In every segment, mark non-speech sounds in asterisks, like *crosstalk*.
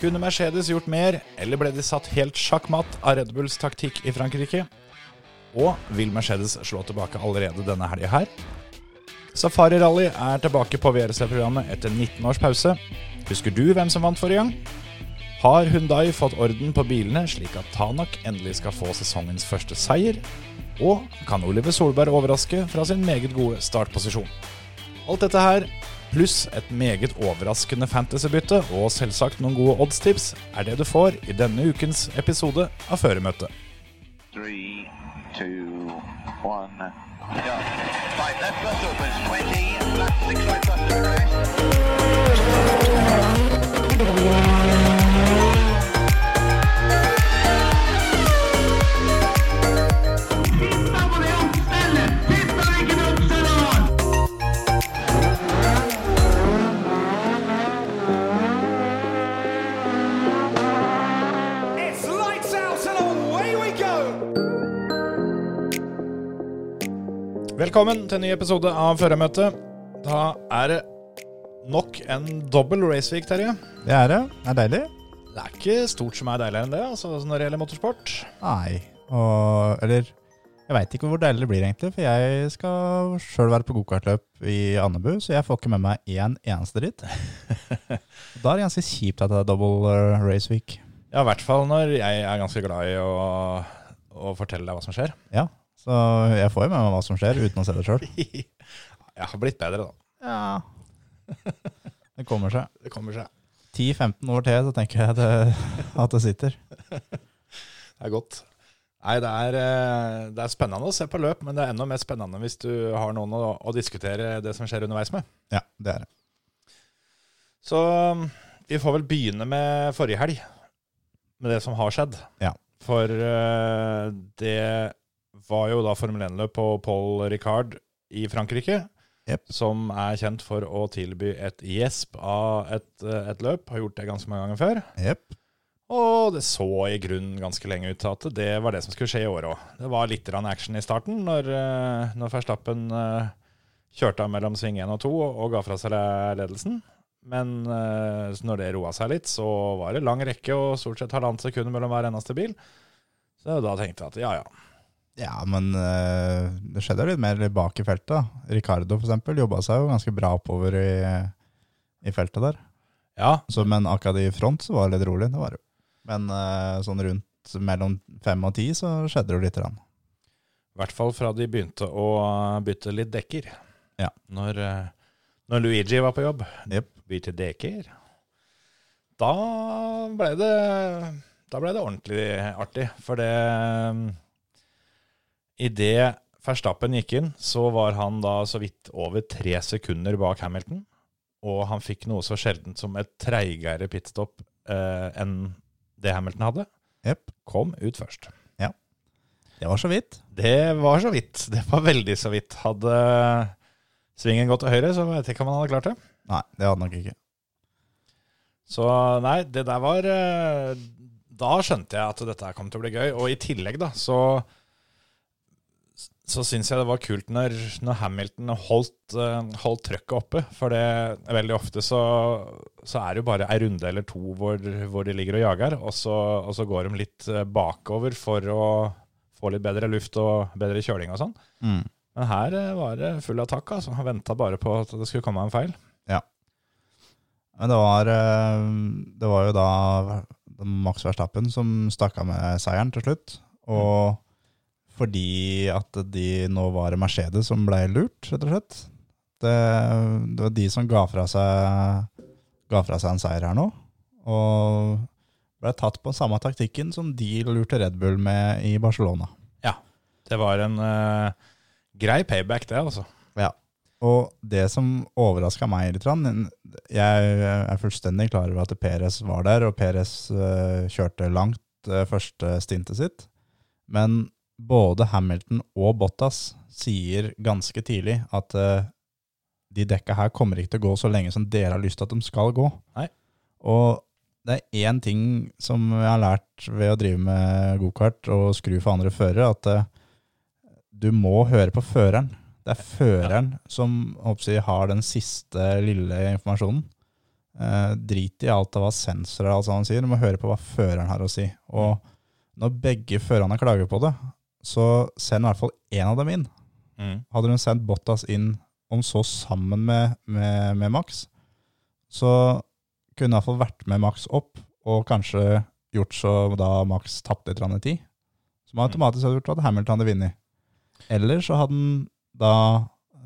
Kunne Mercedes gjort mer, eller ble de satt helt sjakkmatt av Red Bulls taktikk i Frankrike? Og vil Mercedes slå tilbake allerede denne helga her? Safari Rally er tilbake på VRC-programmet etter 19 års pause. Husker du hvem som vant forrige gang? Har Hundai fått orden på bilene, slik at Tanak endelig skal få sesongens første seier? Og kan Oliver Solberg overraske fra sin meget gode startposisjon? Alt dette her, pluss et meget overraskende fantasybytte og selvsagt noen gode oddstips, er det du får i denne ukens episode av Føremøtet. Go. Five left bus opens, 20, left 6 right bus to Velkommen til en ny episode av Førermøtet. Da er det nok en dobbel raceweek, Terje. Det er det. Det er deilig. Det er ikke stort som er deiligere enn det, altså når det gjelder motorsport. Nei. Og Eller jeg veit ikke hvor deilig det blir, egentlig. For jeg skal sjøl være på gokartløp i Andebu, så jeg får ikke med meg én eneste dritt. *laughs* da er det ganske kjipt at det er dobbel raceweek. race week. Ja, i hvert fall når jeg er ganske glad i å, å fortelle deg hva som skjer. Ja, så jeg får jo med meg hva som skjer, uten å se det sjøl. *laughs* Jeg har blitt bedre, da. Ja. *laughs* Det kommer seg. Det kommer seg. 10-15 år til, så tenker jeg det, *laughs* at det sitter. Det er godt. Nei, det er, eh, det er spennende å se på løp, men det er enda mer spennende hvis du har noen å, å diskutere det som skjer underveis med. Ja, det er det. Så um, vi får vel begynne med forrige helg, med det som har skjedd. Ja. For eh, det var jo da Formel 1-løp på Paul Ricard i Frankrike. Yep. Som er kjent for å tilby et gjesp av et, eh, et løp. Har gjort det ganske mange ganger før. Yep. Og det så i grunnen ganske lenge ut til at det var det som skulle skje i år òg. Det var litt action i starten når, eh, når Verstappen eh, kjørte av mellom sving 1 og 2 og, og ga fra seg ledelsen. Men når det roa seg litt, så var det lang rekke og stort sett halvannet sekund mellom hver eneste bil. Så da tenkte jeg at ja, ja. Ja, men eh, det skjedde litt mer bak i feltet. da. Ricardo eksempel jobba seg jo ganske bra oppover i, i feltet der. Ja, Så, men akkurat i front så var det litt rolig, det var det jo. Men eh, sånn rundt mellom fem og ti så skjedde det jo lite grann. i hvert fall fra de begynte å bytte litt dekker. Ja. Når, eh, når Luigi var på jobb. yep. Bytte dekker. Da ble det Da ble det ordentlig artig. For det Idet Verstappen gikk inn, så var han da så vidt over tre sekunder bak Hamilton. Og han fikk noe så sjeldent som et treigere pitstop eh, enn det Hamilton hadde. Yep. Kom ut først. Ja. Det var så vidt. Det var så vidt. Det var veldig så vidt. Hadde svingen gått til høyre, så vet jeg ikke om han hadde klart det. Nei, det hadde nok ikke. Så nei, det der var eh, Da skjønte jeg at dette kom til å bli gøy. Og i tillegg, da, så så syns jeg det var kult når, når Hamilton holdt, eh, holdt trøkket oppe. For det, veldig ofte så, så er det jo bare ei runde eller to hvor, hvor de ligger og jager, og så, og så går de litt eh, bakover for å få litt bedre luft og bedre kjøling og sånn. Mm. Men her eh, var det full attakk. Altså. Han venta bare på at det skulle komme en feil. Ja. Men det var, det var jo da Max Verstappen som stakk av med seieren til slutt. Og fordi at de nå var det Mercedes som ble lurt, rett og slett. Det, det var de som ga fra seg, ga fra seg en seier her nå. Og ble tatt på samme taktikken som de lurte Red Bull med i Barcelona. Ja, Det var en uh, grei payback, det, altså. Ja. Og det som overraska meg litt, jeg er fullstendig klar over at Perez var der, og Perez uh, kjørte langt uh, første stintet sitt. Men både Hamilton og Bottas sier ganske tidlig at uh, de dekka her kommer ikke til å gå så lenge som dere har lyst til at de skal gå. Nei. Og det er én ting som jeg har lært ved å drive med gokart og skru for andre førere, at uh, du må høre på føreren. Det er føreren som håper jeg, har den siste lille informasjonen. Uh, drit i alt av hva sensorer og alt sånt sier. Du må høre på hva føreren har å si. Og når begge førerne klager på det, så send i hvert fall én av dem inn. Mm. Hadde de sendt Bottas inn, om så sammen med, med, med Max, så kunne i hvert fall vært med Max opp, og kanskje gjort så da Max tapte et eller annet tid. Som automatisk hadde gjort at Hamilton hadde vunnet. Eller så hadde han da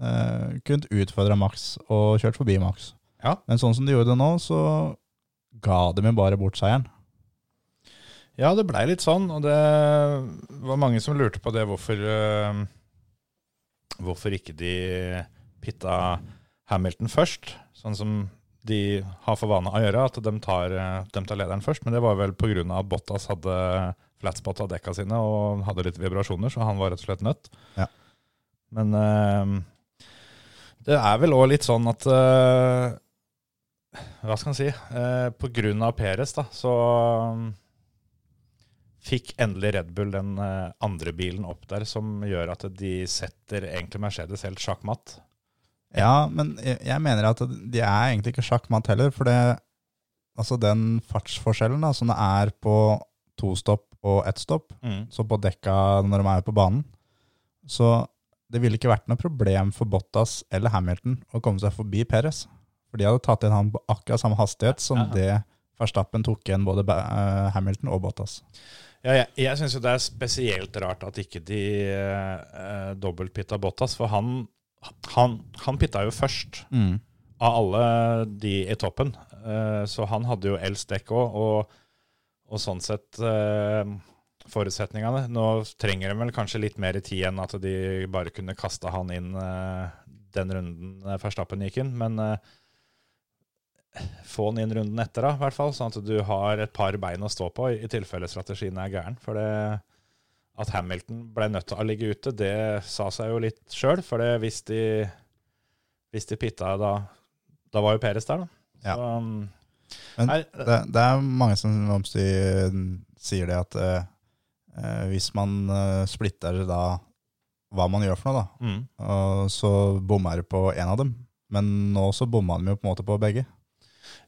eh, kunnet utfordre Max og kjørt forbi Max. Ja. Men sånn som de gjorde det nå, så ga de jo bare bort seieren. Ja, det blei litt sånn, og det var mange som lurte på det, hvorfor øh, Hvorfor ikke de pitta Hamilton først, sånn som de har for vane å gjøre, at de tar, øh, de tar lederen først. Men det var vel pga. at Bottas hadde flatspot av dekka sine og hadde litt vibrasjoner, så han var rett og slett nødt. Ja. Men uh, det er vel òg litt sånn at uh, Hva skal en si? Uh, på grunn av Peres, da, så fikk endelig Red Bull den eh, andre bilen opp der, som gjør at de setter egentlig Mercedes helt sjakkmatt. Ja, men jeg, mener at de er egentlig ikke sjakkmatt heller, for det, altså den fartsforskjellen da, som det er på to stopp og ett stopp, så på dekka når de er på banen, så det ville ikke vært noe problem for Bottas eller Hamilton å komme seg forbi Perez. For de hadde tatt inn han på akkurat samme hastighet som Ja. det Verstappen tok igjen både eh, Hamilton og Bottas. Ja, jeg jeg syns jo det er spesielt rart at ikke de eh, dobbeltpitta Bottas, for han, han, han pitta jo først av alle de i toppen. Eh, så han hadde jo eldst dekk òg, og, og sånn sett eh, forutsetningene. Nå trenger de vel kanskje litt mer tid enn at de bare kunne kasta han inn eh, den runden eh, Verstappen gikk inn, men eh, få den inn runden etter, da, i hvert fall, sånn at du har et par bein å stå på i, i tilfelle strategien er gæren. For det, at Hamilton ble nødt til å ligge ute, det sa seg jo litt sjøl. For det, hvis de hvis de pitta da Da var jo Peres der, da. Ja. Så, um, Men nei, det, det er mange som om si, sier det at eh, eh, hvis man eh, splitter da hva man gjør for noe, da, mm. så bommer du på en av dem. Men nå så bomma de jo på en måte på begge.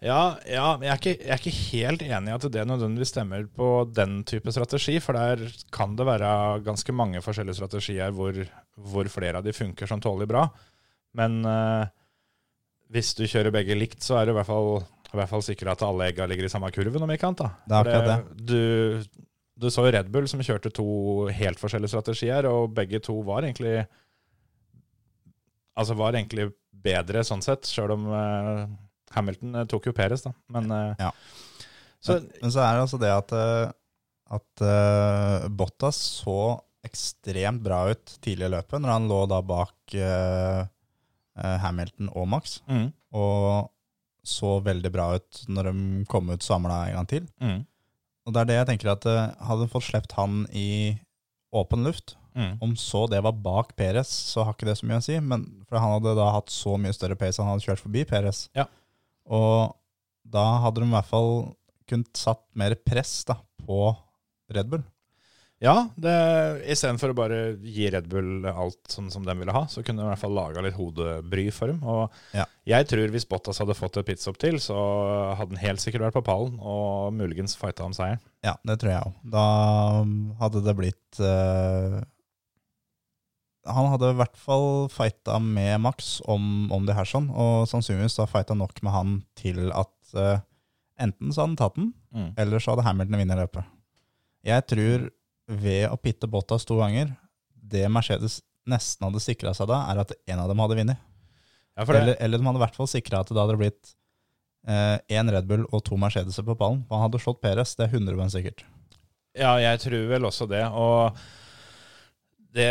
Ja, ja, men jeg er, ikke, jeg er ikke helt enig i at det nødvendigvis stemmer på den type strategi, for der kan det være ganske mange forskjellige strategier hvor, hvor flere av de funker som tåler bra. Men eh, hvis du kjører begge likt, så er du i hvert fall, i hvert fall sikker at alle egga ligger i samme kurven, om ikke annet. da. Det er akkurat det. Du, du så jo Red Bull som kjørte to helt forskjellige strategier, og begge to var egentlig Altså var egentlig bedre sånn sett, sjøl om eh, Hamilton eh, tok jo Peres, da. Men eh, Ja. Så Men, så er det altså det at, eh, at uh, Bottas så ekstremt bra ut tidlig i løpet, når han lå da bak eh, Hamilton og Max, mm, og så veldig bra ut når de kom ut samla en gang til. mm, Og det er det jeg tenker at uh, hadde fått sluppet han i åpen luft, mm. om så det var bak Peres, så har ikke det så mye å si, men for han hadde da hatt så mye større pace, han hadde kjørt forbi Peres. Ja. Og da hadde de i hvert fall kunnet satt mer press da, på Red Bull. Ja, det- istedenfor å bare gi Red Bull alt sånn som de ville ha, så kunne de i hvert fall laga litt hodebry for dem. Og Ja. jeg tror hvis Bottas hadde fått et pitstop til, så hadde han helt sikkert vært på pallen og muligens fighta om seieren. Ja, det tror jeg òg. Da hadde det blitt eh, Han hadde i hvert fall fighta med Max om, om det her, sånn, og sannsynligvis da fighta nok med han til at uh, enten så hadde han tatt den, Mm. eller så hadde Hamilton vunnet løpet. Jeg tror ved å pitte Bottas to ganger, det Mercedes nesten hadde sikra seg da, er at en av dem hadde vunnet. Ja, Eller, eller de hadde i hvert fall sikra at det da hadde blitt én Red Bull og to Mercedeser på pallen. For han hadde slått Perez, det er 100 sikkert. Ja, jeg tror vel også det. Og det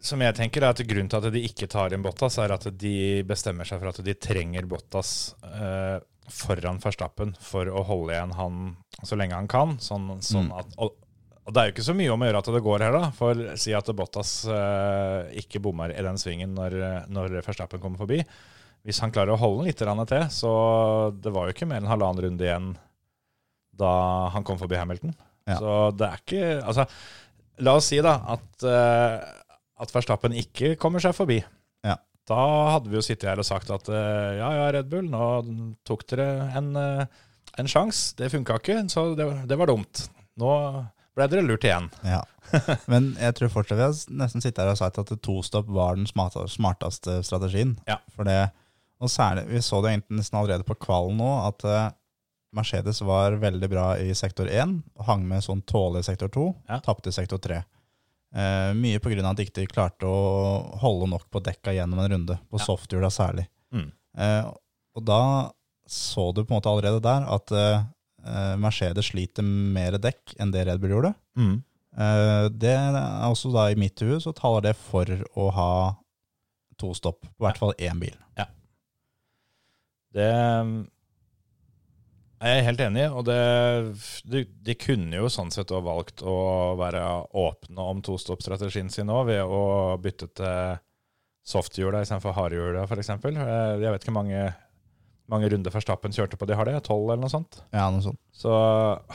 som jeg tenker er at grunnen til at de ikke tar inn Bottas, er at de bestemmer seg for at de trenger Bottas eh, foran Verstappen for å holde igjen han så lenge han kan. Sånn, sånn at, og, og det er jo ikke så mye om å gjøre at det går her, da. For si at Bottas eh, ikke bommer i den svingen når, når Verstappen kommer forbi. Hvis han klarer å holde den litt til, så det var jo ikke mer enn halvannen runde igjen da han kom forbi Hamilton. Ja. Så det er ikke Altså, la oss si da at, eh, at Verstappen ikke kommer seg forbi. Ja. Da hadde vi jo sittet her og sagt at eh, ja, ja, Red Bull, nå tok dere en, uh, en sjanse. Det funka ikke, så det, det var dumt. Nå ble dere lurt igjen. Ja. *laughs* Men jeg tror fortsatt vi har nesten sittet her og sagt at to stopp var den smarteste strategien. Ja. For det, og særlig, Vi så det egentlig nesten allerede på kvalen nå, at eh, Mercedes var veldig bra i sektor 1, hang med sånn tålelig sektor 2, Ja. tapte sektor 3. Eh, mye pga. at de ikke klarte å holde nok på dekka gjennom en runde, på Ja. softhjula særlig. Mm. Eh, og da så du på en måte allerede der at eh, eh, Mercedes sliter mer dekk enn det Red Bull gjorde. Eh, det er også da i mitt hue så taler det for å ha to stopp, på hvert fall én bil. Det er helt enig og det, de, de kunne jo sånn sett også valgt å være åpne om tostoppstrategien sin òg, ved å bytte til softhjula istedenfor hardhjula, f.eks. Jeg vet ikke mange, mange runder Verstappen kjørte på de har det, tolv eller noe sånt. Ja, noe sånt. Så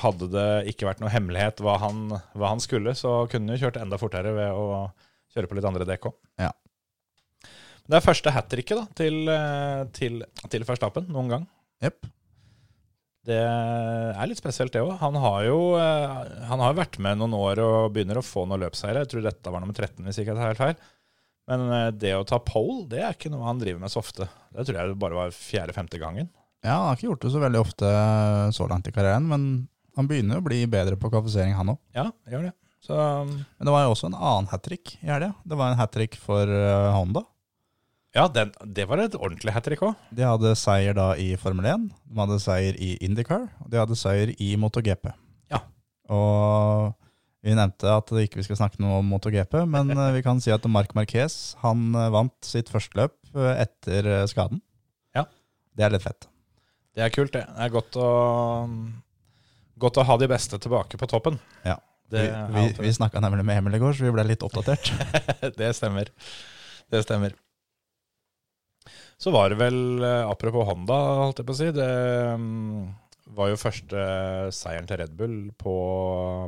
hadde det ikke vært noe hemmelighet hva han, hva han skulle, så kunne han kjørt enda fortere ved å kjøre på litt andre dekk òg. Ja. Det er første hat tricket til, eh, til, til Verstappen noen gang. Jepp. Det er litt spesielt, det òg. Han har jo eh, han har vært med noen år og begynner å få noen løpsseire. Jeg tror dette var nummer 13, hvis ikke jeg tar helt feil. Men eh, det å ta pole, det er ikke noe han driver med så ofte. Det tror jeg bare var fjerde-femte gangen. Ja, han har ikke gjort det så veldig ofte så langt i karrieren, men han begynner å bli bedre på kvalifisering, han òg. Ja, gjør det. Så Men det var jo også en annen hat trick i helga. Det var en hat trick for eh, Honda. Ja, den, det var et ordentlig hat trick òg. De hadde seier da i Formel 1, de hadde seier i Indycar, og de hadde seier i MotoGP. Ja. Og vi nevnte at vi ikke vi skal snakke noe om MotoGP, men *laughs* eh, vi kan si at Marc Marquez han eh, vant sitt første løp eh, etter skaden. Ja. Det er litt fett. Det er kult, det. Det er godt å, godt å ha de beste tilbake på toppen. Ja. Det, vi vi, vi snakka nemlig med Emil i går, så vi ble litt oppdatert. *laughs* det stemmer. Det stemmer. Så var det vel, eh, apropos Honda, holdt jeg på å si, det mm, var jo første seieren til Red Bull på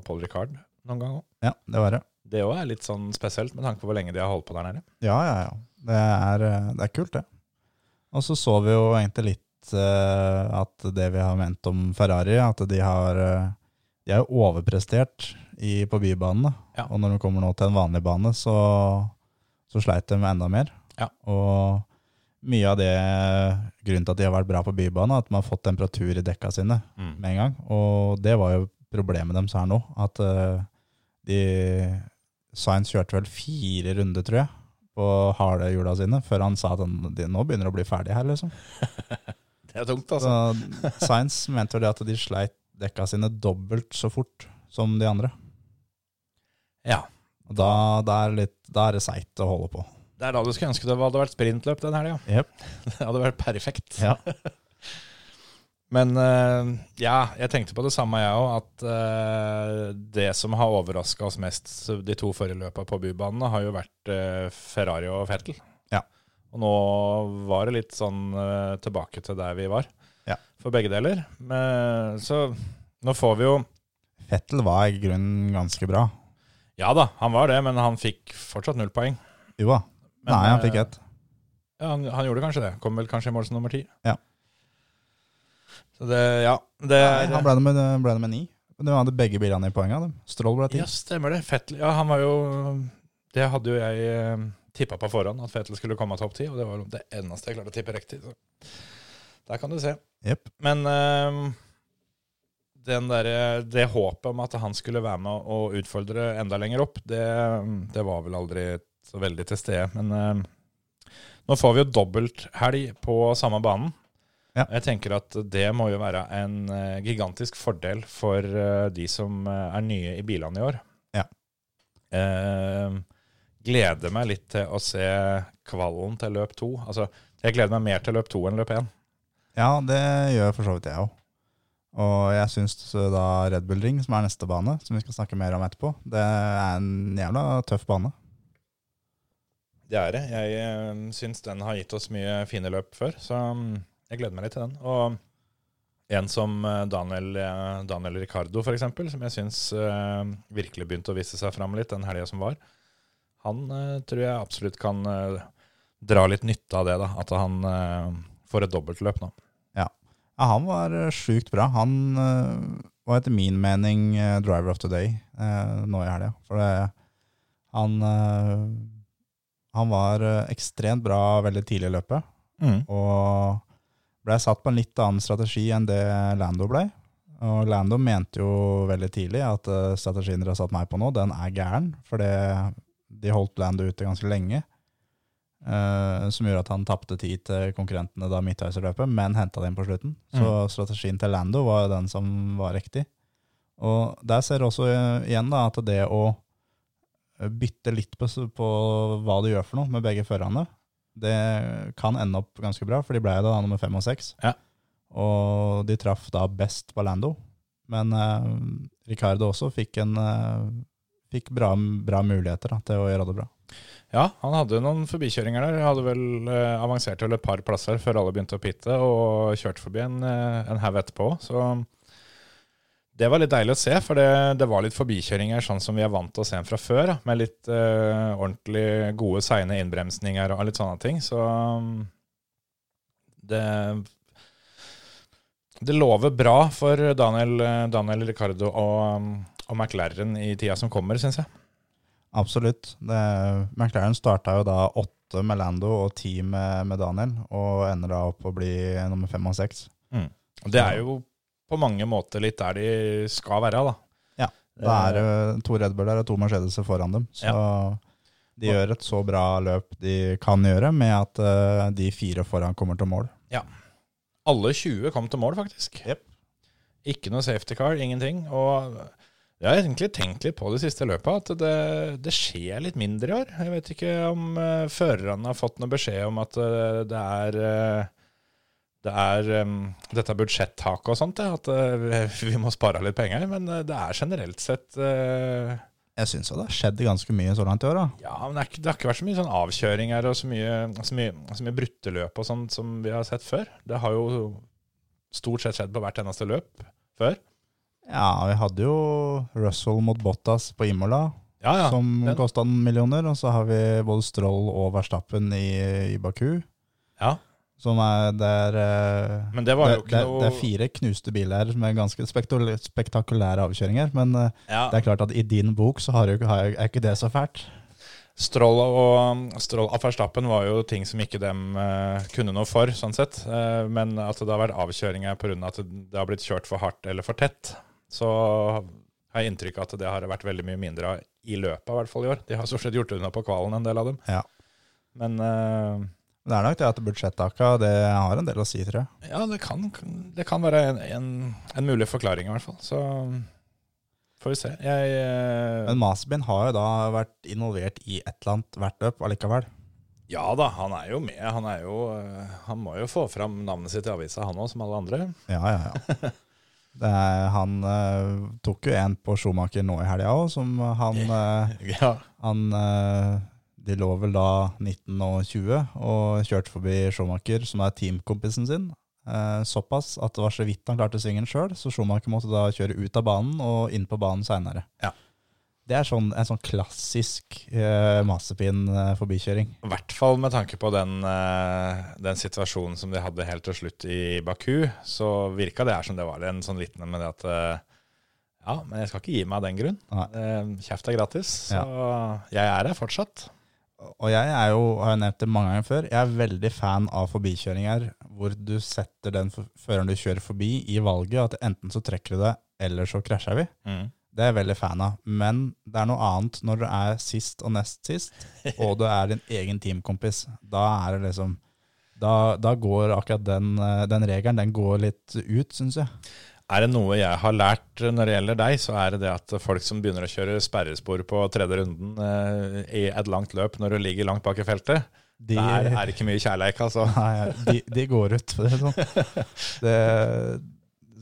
Paul Ricard noen gang òg. ja, det var det. Det òg er litt sånn spesielt, med tanke på hvor lenge de har holdt på der nede. Ja, ja, ja. Det er, eh, det er kult, det. Og så så vi jo egentlig litt uh, at det vi har ment om Ferrari, at de har De er jo overprestert i, på bybanene. Ja. Og når de kommer nå til en vanlig bane, så, så sleit de enda mer. Ja. Og mye av det grunnen til at de har vært bra på bybanen, at man har fått temperatur i dekka sine Mm. med en gang. Og det var jo problemet deres her nå. At uh, de Science kjørte vel fire runder, tror jeg, på harde hjula sine, før han sa at han, de nå begynner å bli ferdig her, liksom. *laughs* Det er tungt, altså. Så Science *laughs* mente vel det at de sleit dekka sine dobbelt så fort som de andre. Ja. Og da, da, er, litt, da er det seigt å holde på. Det er da du skulle ønske det hadde vært sprintløp den helga. Yep. *laughs* Det hadde vært perfekt. Ja. *laughs* Men eh, ja, jeg tenkte på det samme jeg òg, at eh, det som har overraska oss mest de to forrige løpa på bybanene, har jo vært eh, Ferrari og Fettel. Ja. Og nå var det litt sånn tilbake til der vi var, Ja. for begge deler. Men, så nå får vi jo Fettel var i grunnen ganske bra. Ja da, han var det, men han fikk fortsatt null poeng. Jo da. Men, Nei, han fikk eh, ett. Ja, han, han gjorde kanskje det. Kom vel kanskje i mål som nummer ti. Ja. Så det, ja. Det Nei, han ble det med, med ni. Men de hadde begge bilene i poenga. Stroll ble ti. Ja, stemmer det. Fettel, ja, han var jo Det hadde jo jeg eh, tippa på forhånd, at Fettel skulle komme topp ti, og det var det eneste jeg klarte å tippe riktig. Så. Der kan du se. Yep. Men eh, den der, det håpet om at han skulle være med og utfordre enda lenger opp, det, det var vel aldri så veldig til stede. Men eh, nå får vi jo dobbelthelg på samme banen. Ja. Jeg tenker at det må jo være en eh, gigantisk fordel for eh, de som er nye i bilene i år. Ja. Gleder meg litt til å se kvalen til løp to. Altså, jeg gleder meg mer til løp to enn løp én. Ja, det gjør for så vidt jeg òg. Og jeg syns da Red Bull Ring, som er neste bane, som vi skal snakke mer om etterpå, det er en jævla tøff bane. Det er det. Jeg eh, syns den har gitt oss mye fine løp før, så mm, jeg gleder meg litt til den. Og en som eh, Daniel, eh, Daniel Ricardo, eksempel, som jeg syns virkelig begynte å vise seg fram litt den helga som var, han tror jeg absolutt kan dra litt nytte av det, da. At han får et dobbeltløp nå. Ja, han var sjukt bra. Han var etter min mening driver of the day nå i helga. For det, han, han var eh, ekstremt bra veldig tidlig i løpet. Og ble satt på en litt annen strategi enn det Lando ble. Og Lando mente jo veldig tidlig at eh, strategien dere har satt meg på nå, den er gæren. For de holdt Lando ute ganske lenge. Uh, som gjorde at han tapte tid til konkurrentene da midtveis i løpet, men henta det inn på slutten. Så strategien til Lando var jo den som var riktig. Og der ser du også igjen da, at det å bytte litt på, på hva du gjør for noe med begge førerne, det kan ende opp ganske bra, for de ble da nummer fem og seks. Ja. Og de traff da best på Lando. Men eh, Ricardo også fikk, en, eh, fikk bra, bra muligheter da, til å gjøre det bra. Ja, han hadde noen forbikjøringer der. Hadde vel eh, avansert til et par plasser før alle begynte å pitte, og kjørte forbi en, eh, en haug etterpå. Så det var litt deilig å se, for det, det var litt forbikjøringer sånn som vi er vant til å se fra før. Da, med litt uh, ordentlig gode, seine innbremsninger og litt sånne ting. Så um, det Det lover bra for Daniel, Daniel Ricardo og, og McLaren i tida som kommer, syns jeg. Absolutt. Det, McLaren starta jo da åtte med Lando og ti med, med Daniel, og ender da opp å bli nummer fem og seks. Mm. det er jo på mange måter litt der de skal være, da. Ja, Da er det to Red Buller og to Mercedes foran dem. Så de gjør et så bra løp de kan gjøre, med at eh, de fire foran kommer til mål. Ja. Alle 20 kom til mål, faktisk. Yep. Ikke noe safety car, ingenting. Og jeg har egentlig tenkt litt på det siste løpet, at det, det skjer litt mindre i år. Jeg vet ikke om uh, førerne har fått noe beskjed om at eh, det er det er um, dette budsjettaket og sånt, at uh, *laughs* vi må spare litt penger. Men eh, det er generelt sett uh, Jeg syns det har skjedd ganske mye så langt i år. da. Ja, men det, er ikke, det har ikke vært så mye sånn avkjøringer og så mye, så mye, så mye brutteløp og sånt som vi har sett før. Det har jo stort sett skjedd på hvert eneste løp før. Ja, vi hadde jo Russell mot Bottas på Imola, Ja, ja. som kosta noen millioner. Og så har vi både Stroll og Verstappen i, i Baku. ja. Som er eh, det var jo det, det, noe det er fire knuste biler med ganske spektakulære avkjøringer. Men eh, ja. det er klart at i din bok så har jo, har, er ikke det så fælt. Stroll og Stroll av Verstappen var jo ting som ikke dem eh, kunne noe for, sånn sett. Eh, men at det har vært avkjøringer pga. at det har blitt kjørt for hardt eller for tett, så har jeg inntrykk av at det har vært veldig mye mindre av i løpet, i hvert fall i år. De har stort sett gjort unna på kvalen, en del av dem. Ja. Men eh, Men det er nok det at budsjettaka det har en del å si, tror jeg. Ja, det kan, det kan være en, en, en mulig forklaring, i hvert fall. Så får vi se. Jeg eh, Men Masbin har jo da vært involvert i et eller annet hvert løp allikevel. Ja da, han er jo med. Han, er jo, eh, han må jo få fram navnet sitt i avisa, han òg, som alle andre. Ja, ja, ja. *laughs* Det er, han uh, tok jo en på Schumacher nå i helga òg, som han, uh, *laughs* Ja, han eh, De lå vel da 19 og 20 og kjørte forbi Schumacher, som er teamkompisen sin. Eh, såpass at det var så vidt han klarte svingen sjøl, så Schumacher måtte da kjøre ut av banen og inn på banen seinere. Ja. Det er sånn, en sånn klassisk eh, masepin-forbikjøring. I hvert fall med tanke på den, eh, den situasjonen som de hadde helt til slutt i Baku, så virka det her som det var en sånn liten med det at eh, Ja, men jeg skal ikke gi meg av den grunn. Eh, Kjeft er gratis. Så jeg er her fortsatt. Og jeg er jo, har jeg nevnt det mange ganger før, jeg er veldig fan av forbikjøringer hvor du setter den føreren du kjører forbi i valget, at enten så trekker du det, eller så krasjer vi. Det er jeg veldig fan av. Men det er noe annet når du er sist og nest sist, *laughs* og du er din egen teamkompis. Da er det liksom Da, da går akkurat den, eh, den regelen den går litt ut, syns jeg. Er det noe jeg har lært når det gjelder deg, så er det det at folk som begynner å kjøre sperrespor på tredje runden eh, i et langt løp når du ligger langt bak i feltet, De, der er det ikke mye kjærleik, altså. *laughs* Nei, de, de går ut, for å si det sånn. *laughs* Det,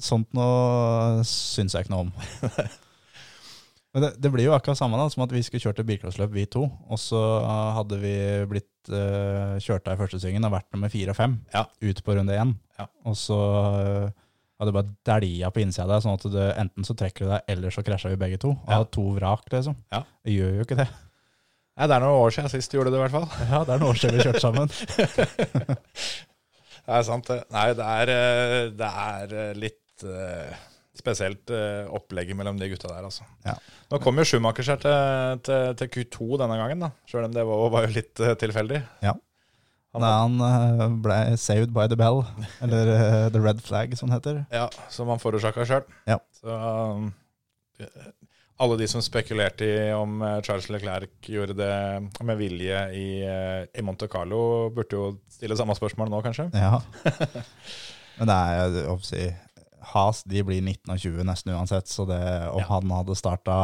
sånt noe syns jeg ikke noe om. *laughs* Men det, det blir jo akkurat samme da, som at vi skulle kjørt et bilcrossløp, vi to. Og så hadde vi blitt uh, kjørt av i første svingen og vært nummer fire og fem Ja. ut på runde én. Ja. Og så uh, hadde du bare dælja på innsida der, sånn at du, enten så trekker du deg, eller så krasja vi begge to. Og Ja. hadde to vrak, liksom. Ja. Det gjør jo ikke det. Nei, det er noen år siden sist du gjorde det, i hvert fall. *laughs* Ja, det er noen år siden vi kjørte sammen. *laughs* Det er sant, det. Nei, det er, eh, det er eh, litt eh, spesielt uh, opplegget mellom de gutta der, altså. Ja. Nå kom jo Schumacher seg til, til, til Q2 denne gangen, da. Sjøl om det var, var jo litt uh, tilfeldig. Ja. Han Da han eh, ble saved by the bell, eller eh, the red flag, som det heter. Ja, som han forårsaka sjøl. Ja. Så um, alle de som spekulerte i om eh, Charles Leclerc gjorde det med vilje i, i Monte Carlo, burde jo stille samme spørsmål nå, kanskje. Ja. *laughs* Men det er jo si Has de blir 19 og 20 nesten uansett, så det, om Ja. han hadde starta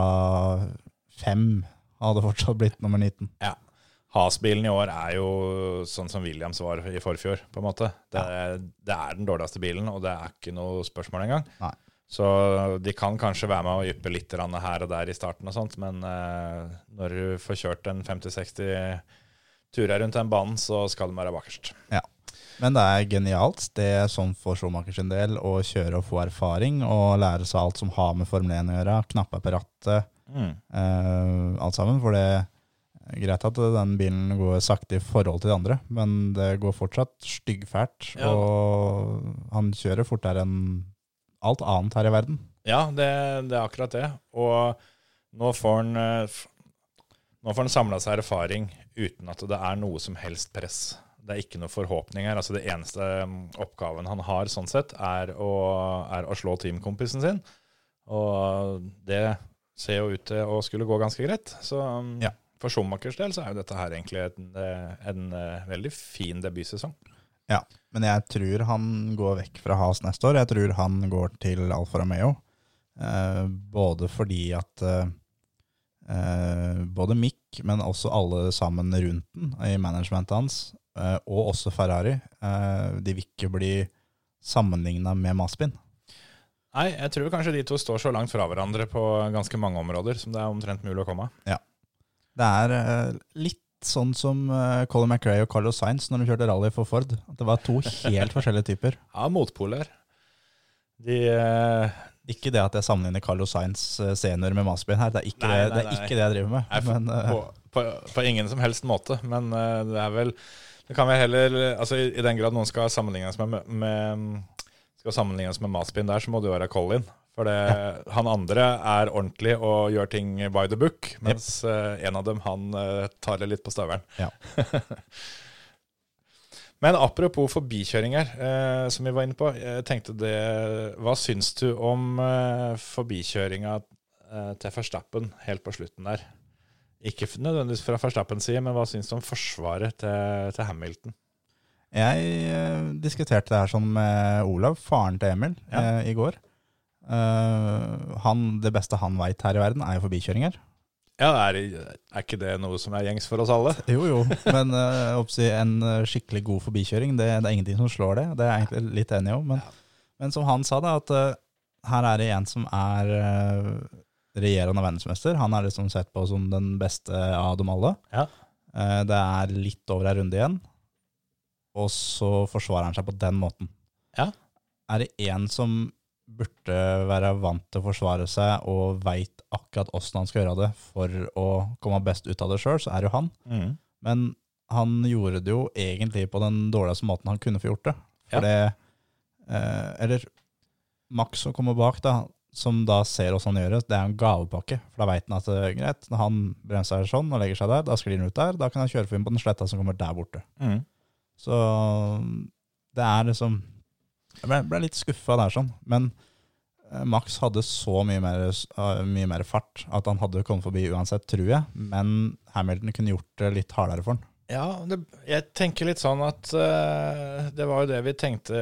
fem, hadde fortsatt blitt nummer 19. Ja. Has-bilen i år er jo sånn som Williams var i forfjor, på en måte. Det, det er den dårligste bilen, og det er ikke noe spørsmål engang. Nei. Så de kan kanskje være med å yppe litt her og der i starten, og sånt, men eh, når du får kjørt en 50-60 turer rundt den banen, så skal de være bakerst. Ja. Men det er genialt. Det er sånn for Schumacher sin del å kjøre og få erfaring og lære seg alt som har med Formel 1 å gjøre. Knapper på rattet, Mm. eh, alt sammen. For det greit at den bilen går sakte i forhold til de andre, men det går fortsatt styggfælt. Ja. Og han kjører fortere enn alt annet her i verden. Ja, det, det er akkurat det. Og nå får han eh, Nå får han samla seg erfaring uten at det er noe som helst press. Det er ikke noe forhåpninger. Altså det eneste mm, oppgaven han har sånn sett, er å, er å slå teamkompisen sin. Og det ser jo ut til å skulle gå ganske greit. Så mm, Ja. For Schumachers del så er jo dette her egentlig en, eh, en eh, veldig fin debutsesong. Ja, men jeg tror han går vekk fra Has neste år. Jeg tror han går til Alfa Romeo. Eh, både fordi at eh, eh, både Mick, men også alle sammen rundt den i managementet hans, eh, og også Ferrari, eh, de vil ikke bli sammenligna med Maspin. Nei, jeg tror kanskje de to står så langt fra hverandre på ganske mange områder som det er omtrent mulig å komme. Det er eh, litt sånn som eh, Colin McRae og Carlos Sainz når de kjørte rally for Ford. At det var to helt forskjellige typer. *laughs* Ja, motpoler. De uh... Ikke det at jeg sammenligner Carlos Sainz senior med Maspin her, det er ikke, Nei, det, nei, det, er ikke det jeg driver med. Nei, Men, uh... på, på, på ingen som helst måte. Men uh, det er vel Det kan vi heller Altså i, i den grad noen skal sammenlignes med, med Skal sammenlignes med Maspin der, så må det jo være Colin. For det, han andre er ordentlig og gjør ting by the book, mens eh, en av dem han eh, tar det litt på støvelen. Ja. *laughs* Men apropos forbikjøringer, eh, som vi var inne på. Jeg tenkte det, Hva syns du om eh, forbikjøringa eh, til Verstappen helt på slutten der? Ikke nødvendigvis fra Verstappens side, men hva syns du om forsvaret til, til Hamilton? Jeg eh, diskuterte det her med Olav, faren til Emil, Ja. eh, i går. Eh, han, det beste han veit her i verden, er jo forbikjøringer. Ja, er, er ikke det noe som er gjengs for oss alle? Jo, jo, men uh, oppsi, en eh, skikkelig god forbikjøring, det, det er ingenting som slår det. Det er jeg egentlig litt enig om. Men, Men, men som han sa, da, at uh, her er det en som er uh, regjerende verdensmester. Han er liksom sett på som den beste av dem alle. Ja. Uh, det er litt over ei runde igjen, og så forsvarer han seg på den måten. Ja. Er det en som burde være vant til å forsvare seg og veit akkurat åssen han skal gjøre det for å komme best ut av det sjøl, så er det jo han. Mm. Men han gjorde det jo egentlig på den dårligste måten han kunne få gjort det. For det eh, Eller Max som kommer bak, da, som da ser åssen han gjør det, det er en gavepakke. For da veit han at eh, greit, når han bremser sånn og legger seg der, da sklir han ut der. Da kan han kjøre forbi på den sletta som kommer der borte. Mm. Så det er liksom Jeg ble, ble litt skuffa der, sånn. Men eh, Max hadde så mye mer, eh, mye mer fart at han hadde kommet forbi uansett, tror jeg. Men Hamilton kunne gjort det litt hardere for han. Ja, det, jeg tenker litt sånn at uh, det var jo det vi tenkte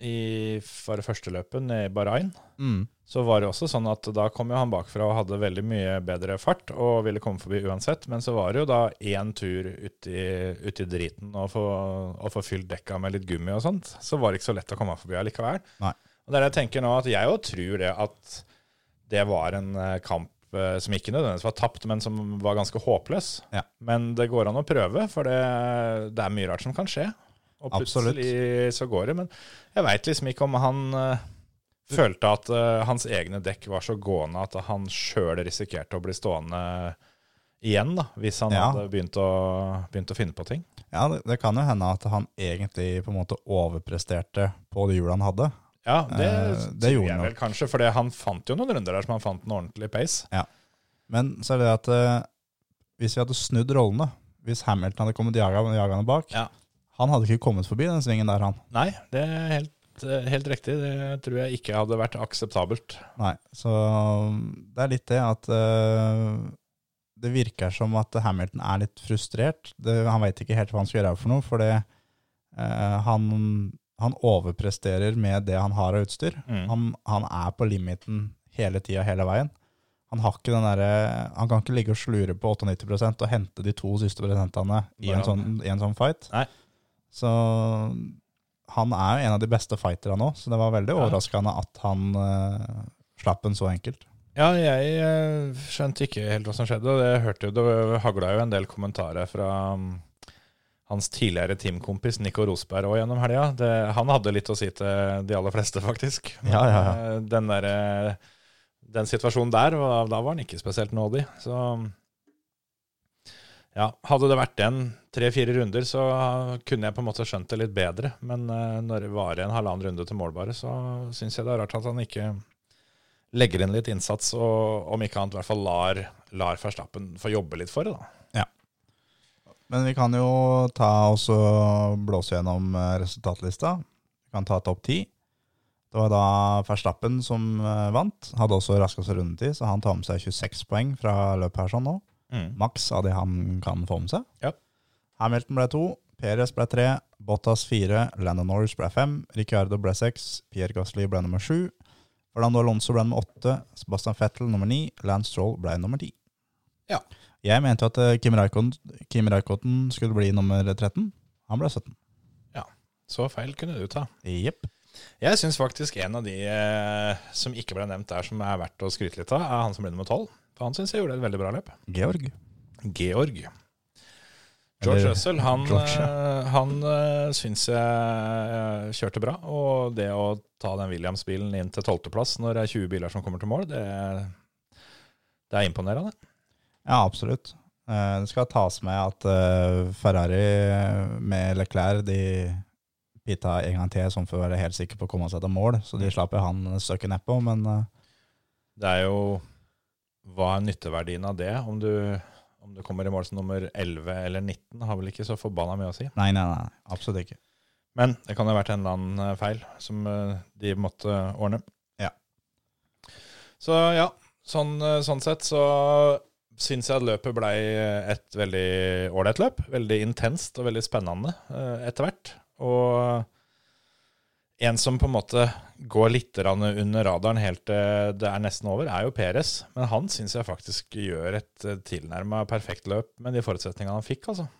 i for det første løpet i Bahrain. Mm. Så var det også sånn at da kom jo han bakfra og hadde veldig mye bedre fart og ville komme forbi uansett. Men så var det jo da én tur uti, uti driten og få, og få fylt dekka med litt gummi og sånt. Så var det ikke så lett å komme forbi allikevel. Nei. Og det er det jeg tenker nå, at jeg jo tror det at det var en eh, kamp eh, som ikke nødvendigvis var tapt, men som var ganske håpløs. Ja. Men det går an å prøve, for det, det er mye rart som kan skje. Og Absolutt. plutselig så går det. Men jeg veit liksom ikke om han uh, følte at uh, hans egne dekk var så gående at han sjøl risikerte å bli stående igjen, da, hvis han Ja. hadde begynt å, begynt å finne på ting. Ja, det, det kan jo hende at han egentlig på en måte overpresterte på det hjulet han hadde. Ja, det, uh, det gjorde han vel kanskje, for han fant jo noen runder der som han fant en ordentlig pace. Ja. Men så er det at hvis vi hadde snudd rollene, hvis Hamilton hadde kommet jagende bak, Ja. Han hadde ikke kommet forbi den svingen der, han. Nei, det er helt, eh, helt riktig. Det tror jeg ikke hadde vært akseptabelt. Nei, så um, det er litt det at uh, det virker som at Hamilton er litt frustrert. Det, han vet ikke helt hva han skal gjøre for noe, for det, eh, han, han overpresterer med det han har av utstyr. Mm. Han, han er på limiten hele tida, hele veien. Han, har ikke den derre- han kan ikke ligge og slure på 98% og hente de to siste prosentene i en, sånn, i en sånn fight. Nei. Så han er jo en av de beste fighterne nå, så det var veldig Ja. overraskende at han uh, slapp en så enkelt. Ja, jeg eh, skjønte ikke helt hva som skjedde. og det hørte jo det hagla jo en del kommentarer fra um, hans tidligere teamkompis Nico Rosberg òg gjennom helga. Det- Han hadde litt å si til de aller fleste, faktisk. Men, Ja, ja, ja. eh, Den, der, den situasjonen der, og da var han ikke spesielt nådig. Så ja, hadde det vært en tre-fire runder, så kunne jeg på en måte skjønt det litt bedre. Men uh, når det var en halvannen runde til målbare, så syns jeg det er rart at han ikke legger inn litt innsats, og om ikke annet i hvert fall lar, lar Verstappen få jobbe litt for det. da. Ja. Men vi kan jo ta oss og blåse gjennom eh, resultatlista. Vi kan ta topp ti. Det var da Verstappen som eh, vant. Hadde også raskeste rundetid, så han tar med seg 26 poeng fra løpet her sånn nå. Mm. Maks av de han kan få med seg. Ja. Hamilton ble to, Perez ble tre, Bottas fire, Landon Norris ble fem, Ricardo ble seks, Pierre Gasli ble nummer sju, Orlando Alonso ble nummer åtte, Sebastian Fettel nummer ni, Lance Stroll ble nummer ti. Ja. Jeg mente at eh, Kim Raikoten skulle bli nummer 13. Han ble 17. Ja, så feil kunne du ta. Jepp. Jeg syns faktisk en av de eh, som ikke ble nevnt der, som er verdt å skryte litt av, er han som ble nummer 12 han syns jeg gjorde et veldig bra løp. Georg. Georg. George Eller Russell, han, George, eh, han uh, syns jeg eh, kjørte bra. Og det å ta den Williams-bilen inn til tolvteplass når det er 20 biler som kommer til mål, det, det er imponerende. Ja, absolutt. Eh, Det skal tas med at eh, Ferrari med Leclerc de pita en gang til sånn for å være helt sikker på å komme seg til mål, så de slapp jo han et stykke nedpå, men eh, Det er jo Hva er nytteverdien av det? Om du, om du kommer i mål som nummer 11 eller 19, har vel ikke så forbanna mye å si. nei, nei, nei, absolutt ikke. Men det kan jo ha vært en eller annen eh, feil som eh, de måtte ordne. Ja. Så ja, sånn, eh, sånn sett så syns jeg at løpet blei et veldig ålreit løp. Veldig intenst og veldig spennende etter hvert. Og en som på en måte går litt under radaren helt til det er nesten over, er jo Peres. Men han syns jeg faktisk gjør et tilnærma perfekt løp med de forutsetningene han fikk, altså.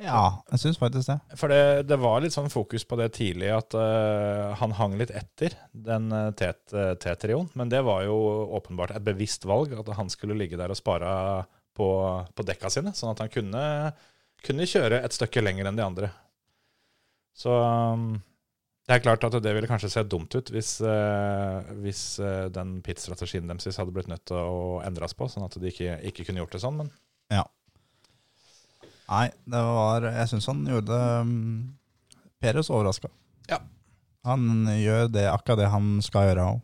Ja, jeg syns faktisk det. For det, det var litt sånn fokus på det tidlig, at uh, han hang litt etter den uh, T-trioen. Men det var jo åpenbart et bevisst valg, at han skulle ligge der og spare på, på dekka sine. Sånn at han kunne, kunne kjøre et stykke lenger enn de andre. Så um, det er klart at det ville kanskje se dumt ut hvis, uh, hvis uh, den pit-strategien deres hadde blitt nødt til å endres på, sånn at de ikke, ikke kunne gjort det sånn. Men Ja. Nei, det var Jeg syns han gjorde um, Peres overraska. Ja. Han gjør det, akkurat det han skal gjøre òg.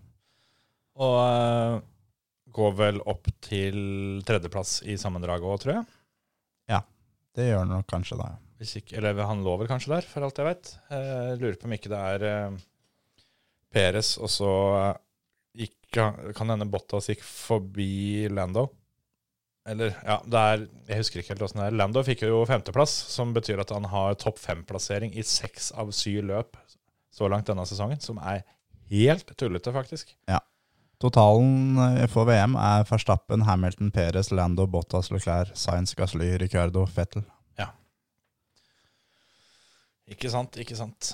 Og uh, går vel opp til tredjeplass i sammendraget òg, tror jeg. Ja, Det gjør han nok kanskje, da. Ikke, eller han lå vel kanskje der, for alt jeg vet. Jeg lurer på om ikke det er eh, Peres, og så eh, gikk Kan hende Bottas gikk forbi Lando. Eller, ja, det er Jeg husker ikke helt åssen det er. Lando fikk jo femteplass, som betyr at han har topp fem-plassering i seks av syv løp så langt denne sesongen, som er helt tullete, faktisk. Ja. Totalen eh, for VM er Verstappen, Hamilton, Perez, Lando, Bottas, Leclerc, Sainz, Gasly, Ricardo, Fettel. Ikke sant, ikke sant.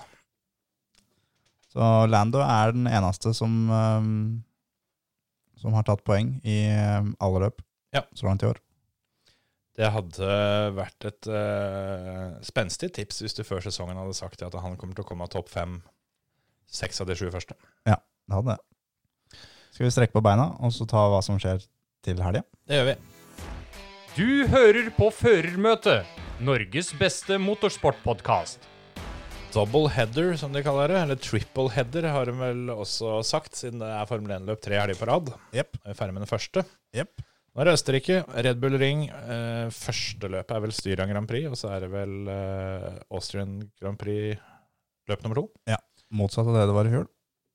Så Lando er den eneste som, um, som har tatt poeng i um, alle løp Ja. så langt i år. Det hadde vært et uh, spenstig tips hvis du før sesongen hadde sagt at han kommer til å komme av topp fem seks av de sju første. Ja, Det hadde det. Skal vi strekke på beina og så ta hva som skjer til helga? Det gjør vi. Du hører på Førermøtet, Norges beste motorsportpodkast. Double header, som de kaller det. Eller triple header, har de vel også sagt, siden det er Formel 1-løp tre helger på rad. Jepp. Vi er ferdig med den første. Yep. Nå er det Østerrike, Red Bull Ring. Eh, første løpet er vel Styria Grand Prix, og så er det vel eh, Austrian Grand Prix løp nummer to. Ja. Motsatt av det det var i fjor.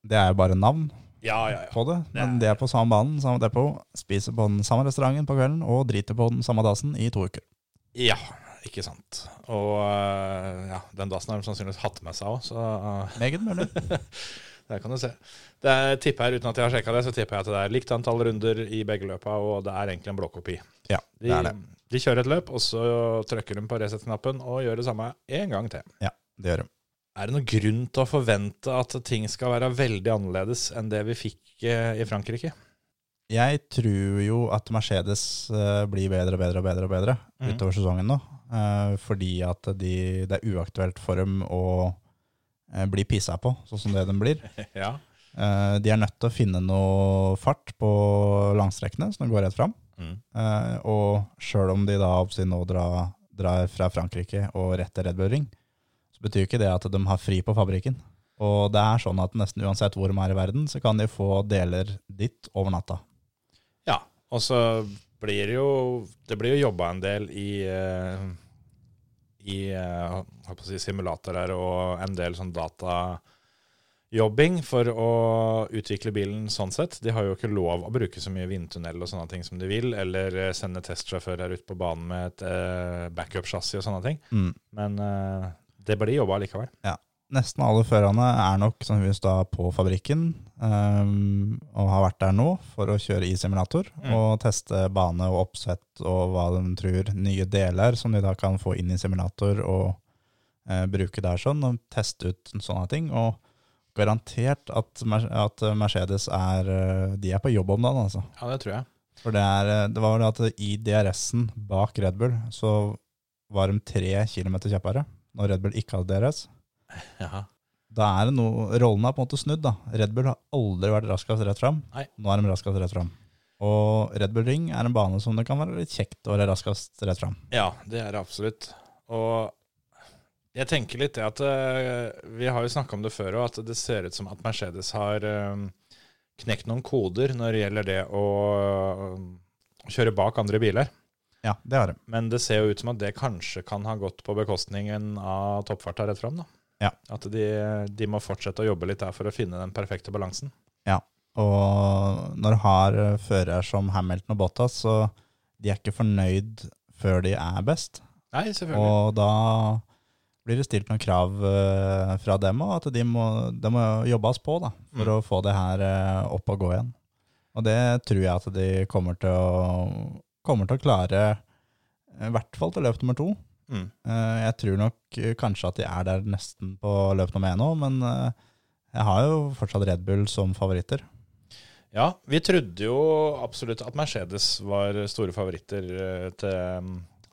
Det er jo bare navn Ja, ja, ja. på det, men det er på samme banen, samme depot. Spiser på den samme restauranten på kvelden og driter på den samme dassen i to uker. Ja, ikke sant. Og eh, ja, den dassen har de sannsynligvis hatt med seg òg, så Meget mulig. *laughs* Der kan du se. Det er, tipper jeg, Uten at jeg har sjekka det, så tipper jeg at det er likt antall runder i begge løpa, og det er egentlig en blåkopi. Ja, det er det. de kjører et løp, og så trykker de på reset-knappen og gjør det samme en gang til. Ja, det gjør de. Er det noen grunn til å forvente at ting skal være veldig annerledes enn det vi fikk eh, i Frankrike? Jeg tror jo at Mercedes eh, blir bedre og bedre og bedre og bedre mm. utover sesongen nå. Eh, fordi at de, det er uaktuelt for dem å eh, bli pissa på, sånn som det de blir. *laughs* ja. Eh, de er nødt til å finne noe fart på langstrekkene, så de går rett fram. Mm. Eh, og sjøl om de da nå drar, drar fra Frankrike og rett til Red Bull Ring, så betyr ikke det at de har fri på fabrikken. Og det er sånn at nesten uansett hvor de er i verden, så kan de få deler ditt over natta. ja. Og så blir jo Det blir jo jobba en del i eh, i å si, simulatorer og en del sånn datajobbing for å utvikle bilen sånn sett. De har jo ikke lov å bruke så mye vindtunnel og sånne ting som de vil, eller eh, sende testsjåfører ut på banen med et backup-chassis og sånne ting. Mm. Men det blir jobba likevel. Nesten alle førerne er nok sannsynligvis da på fabrikken um, og har vært der nå for å kjøre i simulator Mm. og teste bane og oppsett og hva de tror nye deler som de da kan få inn i simulator og uh, bruke der sånn, og teste ut sånne ting. Og garantert at, at Mercedes er eh, De er på jobb om dagen, altså. Ja, det tror jeg. For det, er, eh, det var vel at i DRS-en bak Red Bull så var de tre kilometer kjappere når Red Bull ikke hadde DRS. Ja. Da er det noe, rollen er på en måte snudd da. Red Bull har aldri vært raskest rett fram. Nei. Nå er de raskest rett fram. Og Red Bull Ring er en bane som det kan være litt kjekt å være raskest rett fram. Ja, det er det absolutt. Og jeg tenker litt det at eh, Vi har jo snakka om det før, òg, at det ser ut som at Mercedes har eh, knekt noen koder når det gjelder det å kjøre bak andre biler. Ja, det har de. Men det ser jo ut som at det kanskje kan ha gått på bekostningen av toppfarta rett fram. da. Ja. At de, de må fortsette å jobbe litt der for å finne den perfekte balansen. Ja, Og når du har fører som Hamilton og Bottas, så de er ikke fornøyd før de er best. Nei, selvfølgelig. Og da blir det stilt noen krav eh, fra dem og at de må, de må jobbes på da, for Mm. å få det her eh, opp og gå igjen. Og det tror jeg at de kommer til å, kommer til å klare, eh, i hvert fall til løp nummer to. Mm. Eh, Jeg tror nok eh, kanskje at de er der nesten på løp nummer én òg, men eh, jeg har jo fortsatt Red Bull som favoritter. Ja, vi trodde jo absolutt at Mercedes var store favoritter til,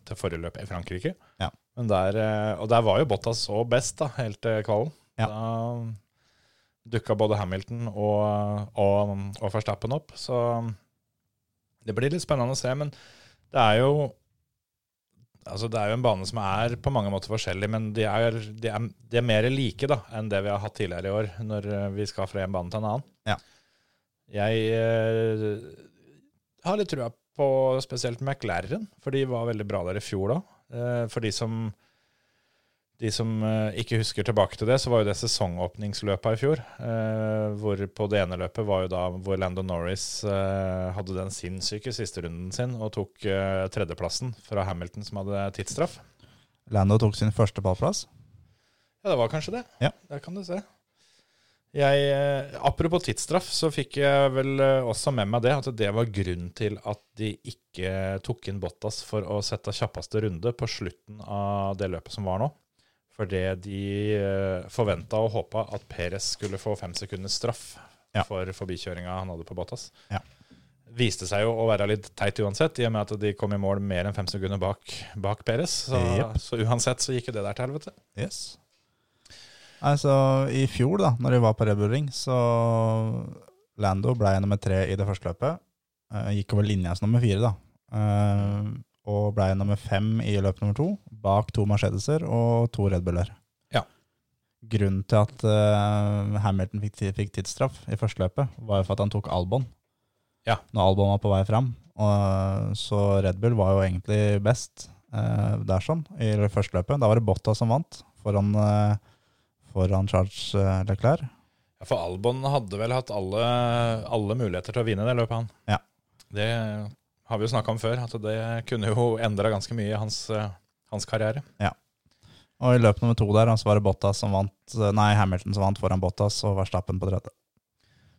til forrige løp i Frankrike. Ja. Men der, og der var jo Bottas så best da, helt til kvalen. Ja. Da dukka både Hamilton og, og, og Verstappen opp. Så det blir litt spennende å se. Men det er jo Altså Det er jo en bane som er på mange måter forskjellig, men de er, de er, de er mer like da enn det vi har hatt tidligere i år, når eh, vi skal fra en bane til en annen. Ja. Jeg eh, har litt trua på spesielt McLaren, for de var veldig bra der i fjor da. Eh, for de som, de som eh, ikke husker tilbake til det, så var jo det sesongåpningsløpet i fjor. Eh, hvor på det ene løpet var jo da hvor Lando Norris eh, hadde den sinnssyke siste runden sin og tok eh, tredjeplassen fra Hamilton, som hadde tidsstraff. Lando tok sin første pallplass. Ja, det var kanskje det. Ja. Der kan du se. Jeg, eh, apropos tidsstraff, så fikk jeg vel eh, også med meg det, at det var grunnen til at de ikke tok inn Bottas for å sette kjappeste runde på slutten av det løpet som var nå. Fordi de forventa og håpa at Perez skulle få fem sekunders straff Ja. for forbikjøringa han hadde på Bottas. Ja. Viste seg jo å være litt teit uansett, i og med at de kom i mål mer enn fem sekunder bak, bak Perez. Så, yep. så uansett så gikk jo det der til helvete. Yes. Altså, I fjor, da når de var på Red Bull Ring, så Lando ble nummer tre i det første løpet. Eh, gikk over linja som nummer fire, da. Eh, og ble nummer fem i løp nummer to, bak to Mercedeser og to Red Buller. Ja. Grunnen til at uh, Hamilton fikk, fikk tidsstraff i første løpet, var jo for at han tok Albon. Ja. Når Albon var på vei fram. Og, så Red Bull var jo egentlig best uh, der sånn, i det første løpet. Da var det Botta som vant, foran, uh, foran Charles eh, Leclerc. Ja, For Albon hadde vel hatt alle, alle muligheter til å vinne det løpet, han. Ja. Det har vi jo snakka om før, at det kunne jo endra ganske mye i hans, eh, hans karriere. Og i løp nummer to der så var det Bottas som vant, nei, Hamilton som vant foran Bottas og Verstappen på tredje.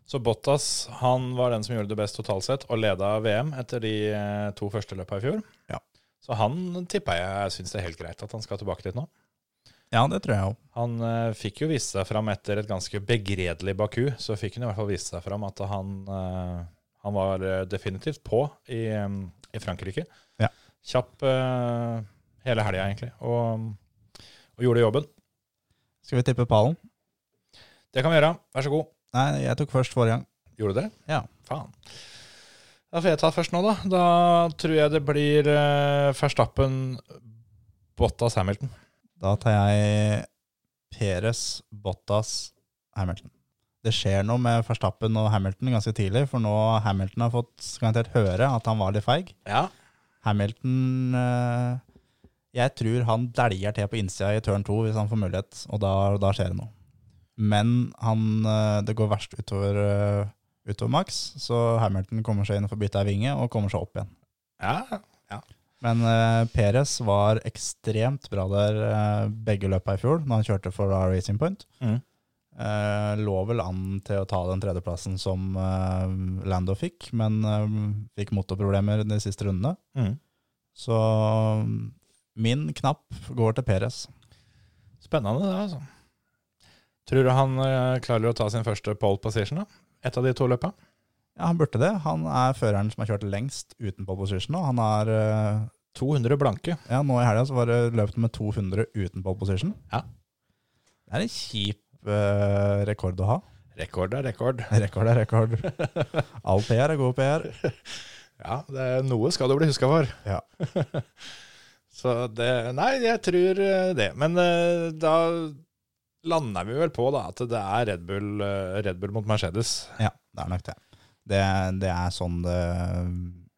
Så Bottas han var den som gjorde det best totalt sett, og leda VM etter de eh, to første løpa i fjor. Ja. Så han tippa jeg syns det er helt greit at han skal tilbake dit nå. Ja, det tror jeg òg. Han uh, fikk jo vise seg fram etter et ganske begredelig Baku. Så fikk han i hvert fall vise seg fram at han, eh, han var eh, definitivt på i, i Frankrike. Ja. Kjapp uh, hele helga, egentlig, og, og gjorde jobben. Skal vi tippe pallen? Det kan vi gjøre. Vær så god. Nei, jeg tok først forrige gang. Gjorde du det? Ja. Faen. Da får jeg ta først nå, da. Da tror jeg det blir uh, Verstappen, Bottas, Hamilton. Da tar jeg Peres, Bottas, Hamilton. Det skjer noe med Verstappen og Hamilton ganske tidlig, for nå Hamilton har fått garantert høre at han var litt feig. Ja. Hamilton eh, Jeg tror han dæljer til på innsida i turn 2 hvis han får mulighet, og da, da skjer det noe. Men han, eh, det går verst utover, eh, utover Max, så Hamilton kommer seg inn og får bytte ei vinge og kommer seg opp igjen. ja. Men uh, Perez var ekstremt bra der uh, begge løpa i fjor, når han kjørte for da Racing Point. Mhm. Eh, lå vel an til å ta den tredjeplassen som eh, Lando fikk, men eh, fikk motorproblemer de siste rundene. Mm. Så min knapp går til Peres. Spennende, det, altså. Tror du han klarer å ta sin første pole position, da? Et av de to løpa? Ja, han burde det. Han er føreren som har kjørt lengst uten pole position. Og han er eh, 200 blanke. Ja, nå i helga så var det løpt med 200 uten pole position. Ja. Det er en kjip eh, rekord å ha. Rekord er rekord. *laughs* Rekord er rekord. All PR er god PR. *laughs* Ja, det er noe skal du bli huska for. Ja. *laughs* Så det Nei, jeg tror eh, det. Men eh, da lander vi vel på da at det er Red Bull, Red Bull mot Mercedes. Ja, det er nok det. Det, det er sånn det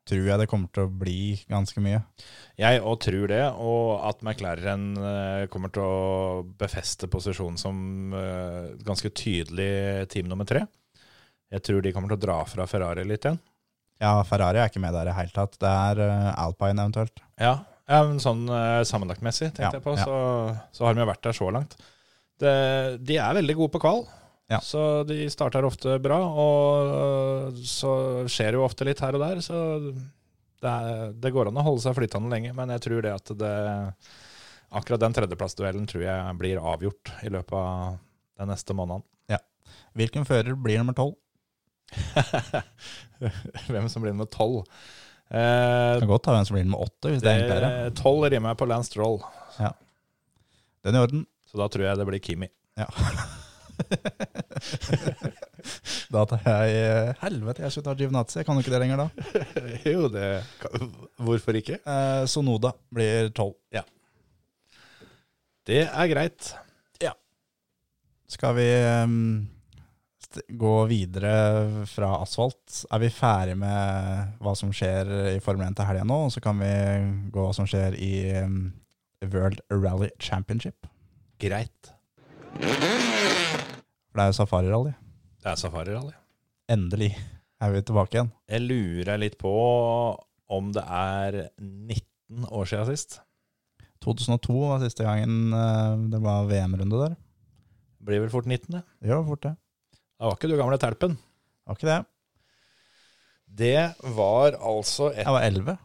tror jeg det kommer til å bli ganske mye. Jeg òg tror det, og at McLaren eh, kommer til å befeste posisjonen som eh, ganske tydelig team nummer tre. Jeg tror de kommer til å dra fra Ferrari litt igjen. Ja, Ferrari er ikke med der i hele tatt. Det er eh, Alpine eventuelt. Ja, ja men sånn sammenlagtmessig, tenkte Ja, jeg på, ja. så, så har de jo vært der så langt. Det, de er veldig gode på kval, Ja. så de starter ofte bra. Og øh, så skjer det jo ofte litt her og der, så det, er, det går an å holde seg flytende lenge. Men jeg tror det at det akkurat den tredjeplassduellen tror jeg blir avgjort i løpet av den neste måneden. Ja. Hvilken fører blir nummer tolv? *laughs* Hvem som blir nummer tolv? Eh, Kan godt ta hvem som blir nummer åtte, hvis det er enklere. Tolv rimer på Lance Stroll, Den er i orden. så da tror jeg det blir Kimi. Ja. *laughs* *laughs* da tar jeg eh, Helvete, jeg skulle ta Giovinazzi. Jeg kan jo ikke det lenger da. *laughs* jo, det Hvorfor ikke? Eh, Sonoda blir tolv. Det er greit. Ja. Skal vi um, gå videre fra asfalt? Er vi ferdig med hva som skjer i Formel 1 til helga nå? Og så kan vi gå hva som skjer i um, World Rally Championship. Greit. For det er jo safarirally. Det er safarirally. Endelig er vi tilbake igjen. Jeg lurer litt på om det er 19 år siden sist. 2002 var siste gangen eh, det var VM-runde der. Blir vel fort 19. det. Ja, fort det. Da var ikke du gamle terpen. Var ikke det? Det var altså et Jeg var 11.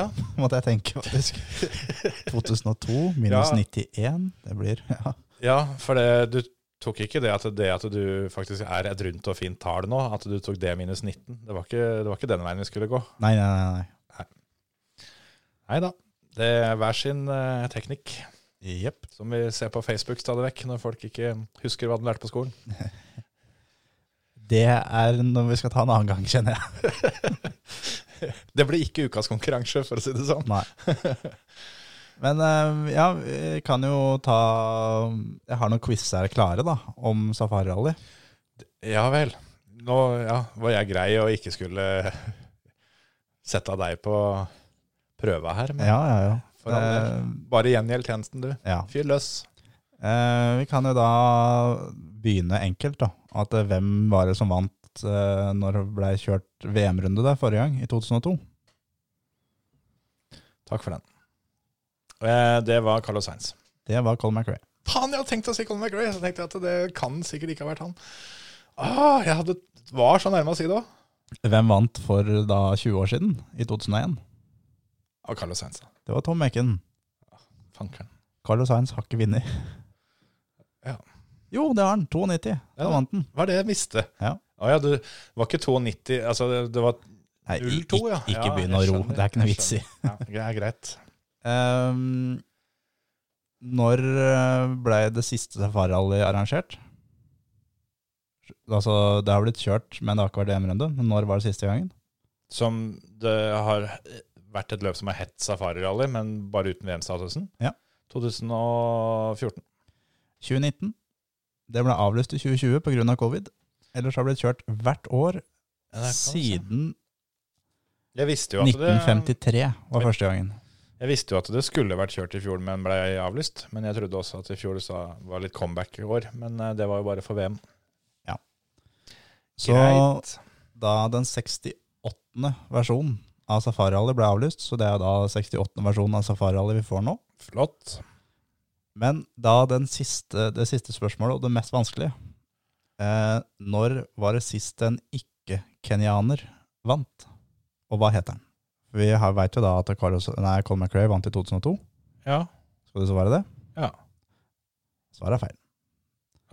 Ja. *laughs* Måtte jeg tenke, faktisk. *laughs* 2002 minus Ja. 91. Det blir ja. Ja, for det, du tok ikke det at, det at du faktisk er et rundt og fint tall nå, at du tok det minus 19. Det var ikke, det var ikke den veien vi skulle gå. Nei, nei, nei. nei. Nei da. Det er hver sin uh, teknikk, Jepp. som vi ser på Facebook stadig vekk, når folk ikke husker hva de lærte på skolen. *laughs* Det er noe vi skal ta en annen gang, kjenner jeg. *laughs* Det blir ikke ukas konkurranse, for å si det sånn. Nei. *laughs* Men eh, ja, vi kan jo ta Jeg har noen quizer klare da, om Safari Rally. Ja vel. Nå ja, var jeg grei og ikke skulle *laughs* sette deg på prøva her. Men Ja, ja, ja. Eh, bare gjengjeld tjenesten, du. ja. Fyr løs. Eh, vi kan jo da begynne enkelt, da. At eh, hvem var det som vant eh, når det ble kjørt VM-runde der forrige gang, i 2002? Takk for den. Det var Carlos Sainz. Det var Colin McRae. Faen, jeg hadde tenkt å si Colin McRae. Så tenkte jeg at det kan sikkert ikke ha vært han. Ah, jeg hadde, var så nærme å si det òg. Hvem vant for da 20 år siden, i 2001? Av Carlos Sainz. da. Det var Tom Mekken. Fankeren. Carlos Sainz har ikke vunnet. Ja. Jo, det har han. 92. Da Ja. vant han. Hva er det jeg visste? Ja. Å ja, du var ikke 2,90 Altså, det, det var Nei, 0,2, ja. ikke, ikke Ja, begynn å jeg ro. skjønner, Det er ikke noe jeg vits i. Ja, det er greit. Ehm, når eh, ble det siste Safari-rally arrangert? Altså, det har blitt kjørt, men det har ikke vært EM-runde. Når var det siste gangen? Som det har vært et løp som har hett Safari-rally, men bare uten VM-statusen. Ja. 2014. 2019. Det ble avlyst i 2020 pga. covid. Ellers har det blitt kjørt hvert år Ja, siden Jeg jo at det 1953 var første gangen. Jeg visste jo at det skulle vært kjørt i fjor, men ble avlyst. Men jeg trodde også at i fjor sa- var litt comeback i år. Men eh, det var jo bare for VM. Ja. Så Greit. da den 68. versjonen av Safari Rally ble avlyst, så det er da 68. versjonen av Safari Rally vi får nå. Flott. Men da den siste, det siste spørsmålet, og det mest vanskelige eh, Når var det sist en ikke-kenyaner vant? Og hva heter han? Vi veit vet jo da at Carlos, nei, Colin McRae vant i 2002. Ja. Skal du svare det? ja. Svaret er feil.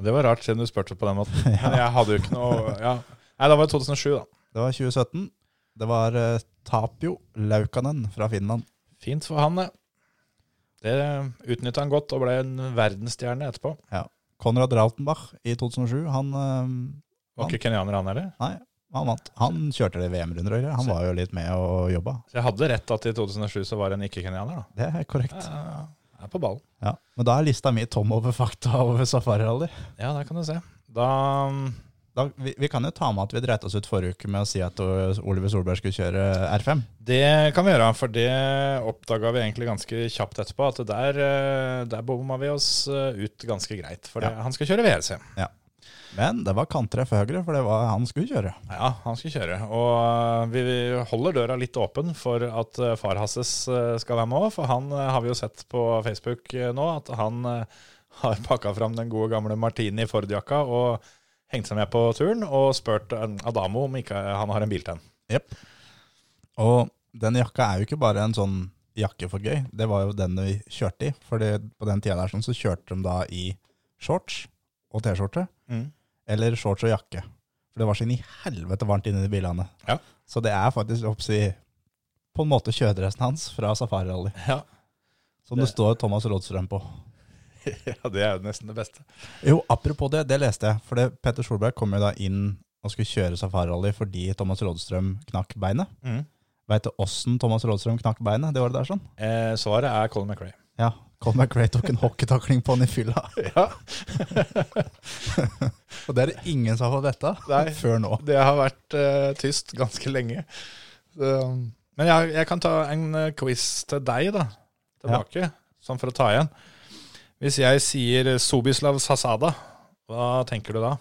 Det var rart, siden du spurte på den måten. *laughs* Men Ja. jeg hadde jo ikke noe ja. Nei, da var det 2007, da. Det var 2017. Det var uh, Tapio Laukanen fra Finland. Fint for han, det. Det utnytta han godt og ble en verdensstjerne etterpå. Ja. Konrad Rautenbach i 2007, han, uh, Var ikke kenyaner, han heller. nei, han. Han kjørte det VM-runder. Han var jo litt med og jobba. Så jeg hadde rett at i 2007 så var det en ikke-kenyaner, da. Det er korrekt. Ja, jeg er på ballen. Ja. Men da er lista mi tom over fakta over safari-rally. Ja, der kan du se. Da Da, vi, vi kan jo ta med at vi dreit oss ut forrige uke med å si at Oliver Solberg skulle kjøre R5. Det kan vi gjøre, for det oppdaga vi egentlig ganske kjapt etterpå. At der, eh, der bomma vi oss eh, ut ganske greit. For det, han skal kjøre VRC. Men det var kanttreff høyre, for det var han skulle kjøre. Ja, han skulle kjøre. Og eh, vi holder døra litt åpen for at eh, far Hasses eh, skal være med òg. For han har vi jo sett på Facebook nå, at han har *laughs* pakka fram den gode gamle Martini Ford-jakka og hengt seg med på turen og spurt Adamo om ikke han har en bil til han. Yep. Og den jakka er jo ikke bare en sånn jakke for gøy. Det var jo den vi kjørte i. For på den tida der sånn, så kjørte de da i shorts og T-skjorte. Eller shorts og jakke. For det var så inn i helvete varmt inni de bilene. Ja. Så det er faktisk oppsi, på en måte kjøredressen hans fra safarirally. Ja. Som det, Det- står Thomas Rådstrøm på. *laughs* ja, det er jo nesten det beste. Jo, apropos det, det leste jeg. For det, Petter Solberg kom jo da inn og skulle kjøre safarirally fordi Thomas Rådstrøm knakk beinet. Mm. Veit du åssen Thomas Rådstrøm knakk beinet det året der? sånn? Eh, svaret er Colin McRae. Ja, Colin McRae tok en hockeytakling på han i fylla. *laughs* Ja, *laughs* Og det er det ingen som har fått vite før nå. det har vært uh, tyst ganske lenge. Så, men jeg, jeg kan ta en eh, quiz til deg, da. Tilbake. Sånn for å ta igjen. Hvis jeg sier Sobislav Sasada, hva tenker du da?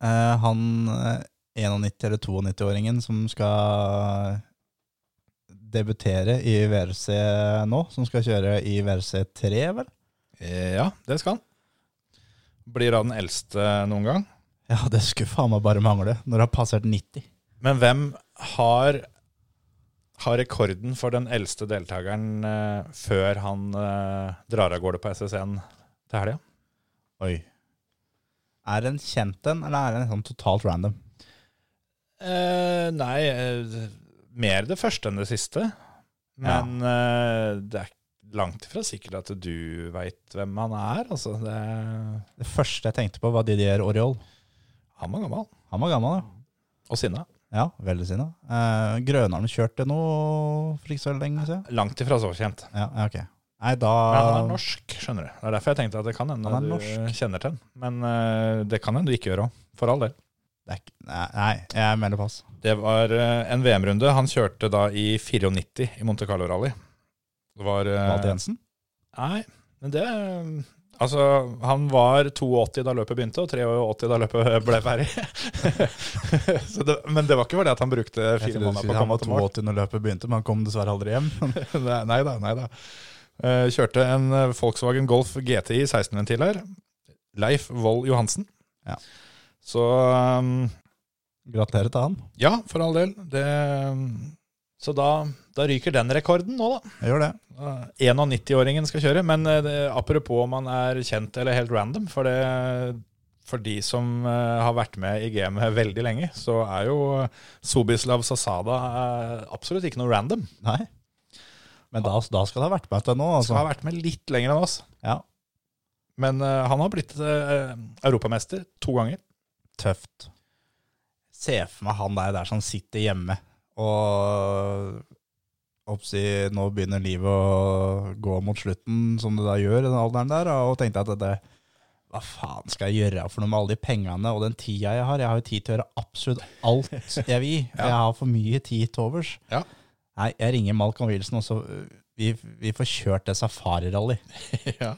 Eh, han eh, 91- eller 92-åringen som skal debutere i VRC nå, som skal kjøre i VRC 3, vel? Eh, ja, det skal han. Blir han den eldste noen gang. Ja, det skulle faen meg bare mangle når det har passert 90. Men hvem har, har rekorden for den eldste deltakeren eh, før han eh, drar av gårde på SSN til helga? Oi. Er det en kjent en, eller er det en sånn totalt random? Eh, nei, eh, mer det første enn det siste. Men eh, det er langt ifra sikkert at du veit hvem han er. Altså, det, Det første jeg tenkte på var Didier Oriol. han var gammel. Han var gammel, ja. Og sinna. Ja, veldig sinna. Eh, Grønholm kjørte noe for ikke så lenge siden. Langt ifra så kjent. Ja, ja, ok. Nei, da Men han er norsk, skjønner du. Det er derfor jeg tenkte at det kan hende du norsk. kjenner til ham. Men uh, det kan hende du ikke gjør òg, for all del. Nei, nei, jeg mener pass. Det var eh, en VM-runde. Han kjørte da i 94 i Monte Carlo Rally. Det var Malte Jensen? Nei, men det Altså, han var 82 da løpet begynte, og 83 da løpet *laughs* ble ferdig. *laughs* Så det, men det var ikke fordi at han brukte fire måneder på å han komme var til mål. 82 når løpet begynte, men han kom dessverre aldri hjem. *laughs* Nei da, nei da. Eh, kjørte en eh, Volkswagen Golf GTI 16-ventiler. Leif Wold Johansen. Ja. Så um, Gratulerer til han. ja, for all del. Det, så da, da ryker den rekorden nå, da. Jeg gjør det. Uh, 91-åringen skal kjøre, men uh, det, apropos om han er kjent eller helt random, for, det, for de som uh, har vært med i gamet veldig lenge, så er jo Sobislav Sasada uh, absolutt ikke noe random. Nei. Men da, da skal det ha vært med til nå, Skal altså. ha vært med litt lenger enn oss. Ja, Men uh, han har blitt uh, europamester to ganger. Tøft. Se for meg han der, der som sitter hjemme og oppsi, nå begynner livet å gå mot slutten, som det da gjør i den alderen der, og tenkte at det, hva faen skal jeg gjøre for noe med alle de pengene og den tida jeg har? Jeg har jo tid til å gjøre absolutt alt *laughs* jeg vil. Ja. Jeg har for mye tid til overs. Ja. Nei, jeg ringer Malcolm Wilson, og så øh, vi, vi får kjørt det safari-rally. *laughs* ja.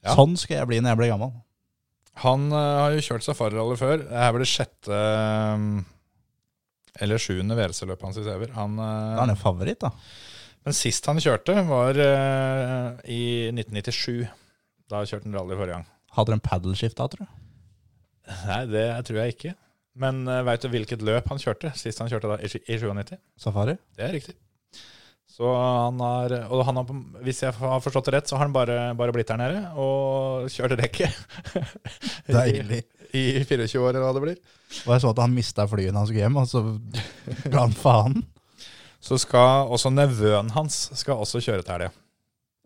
Ja. Sånn skal jeg bli når jeg blir gammel. Han uh, har jo kjørt safarirally før. Det er vel det sjette um, eller sjuende VRC-løpet hans i Sever. Han, er han en favoritt, da. Men sist han kjørte, var i 1997. Da kjørte han rally forrige gang. Hadde han paddleskift da, tror du? Nei, det tror jeg ikke. Men uh, veit du hvilket løp han kjørte sist han kjørte da, i, i 97? Safari? Det er riktig. Så han har, og han har, hvis jeg har forstått det rett, så har han bare, bare blitt der nede og kjørt rekke. *laughs* Deilig. *laughs* I, I 24 år, eller hva det blir. Og jeg så at han mista flyet når han skulle hjem, og så ga han faen. Så skal også nevøen hans skal også kjøre til helga.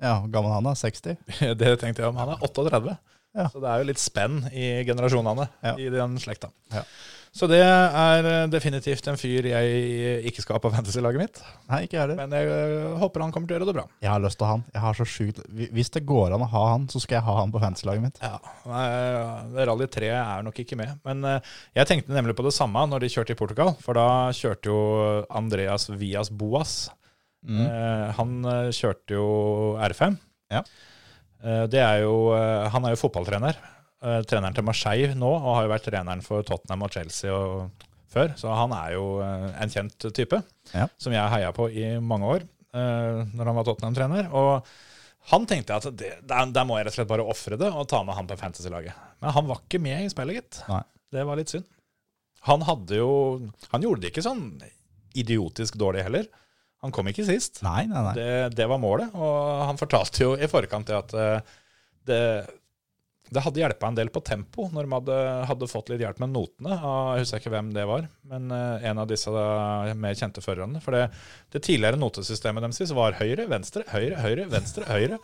Ja, hvor gammel han er? 60? *laughs* Det tenkte jeg om. Han er 38. Ja. Så det er jo litt spenn i generasjonene Ja. i den slekta. Ja. Så det er eh, definitivt en fyr jeg ikke skal ha på *laughs* fantasy-laget mitt. Nei, ikke jeg det. Men jeg eh, håper han kommer til å gjøre det bra. Jeg har lyst til å ha han. Jeg har så sjukt Hvis det går an å ha han, så skal jeg ha han på fantasy-laget mitt. Ja, nei, Rally 3 er nok ikke med. Men eh, jeg tenkte nemlig på det samme når de kjørte i Portugal. For da kjørte jo Andreas Vias Boas. Mm. han eh, kjørte jo R5. Ja. Eh, det er jo, eh, han er jo fotballtrener. Eh, treneren til Marseille nå, og har jo vært treneren for Tottenham og Chelsea og, før. Så han er jo eh, en kjent type, Ja. som jeg heia på i mange år eh, når han var Tottenham-trener. Og han tenkte at det, der, der må jeg rett og slett bare ofre det og ta med han på fantasy-laget. Men han var ikke med i spillet, gitt. Nei. Det var litt synd. Han hadde jo Han gjorde det ikke sånn idiotisk dårlig heller. Han kom ikke sist. Nei, nei, nei. Det, det var målet, og han fortalte jo i forkant det at det, det hadde hjelpa en del på tempo når de hadde, hadde fått litt hjelp med notene. Jeg husker ikke hvem det var, men eh, en av disse da, mer kjente førerne. For det, det tidligere notesystemet deres var høyre, venstre, høyre, høyre, venstre, høyre.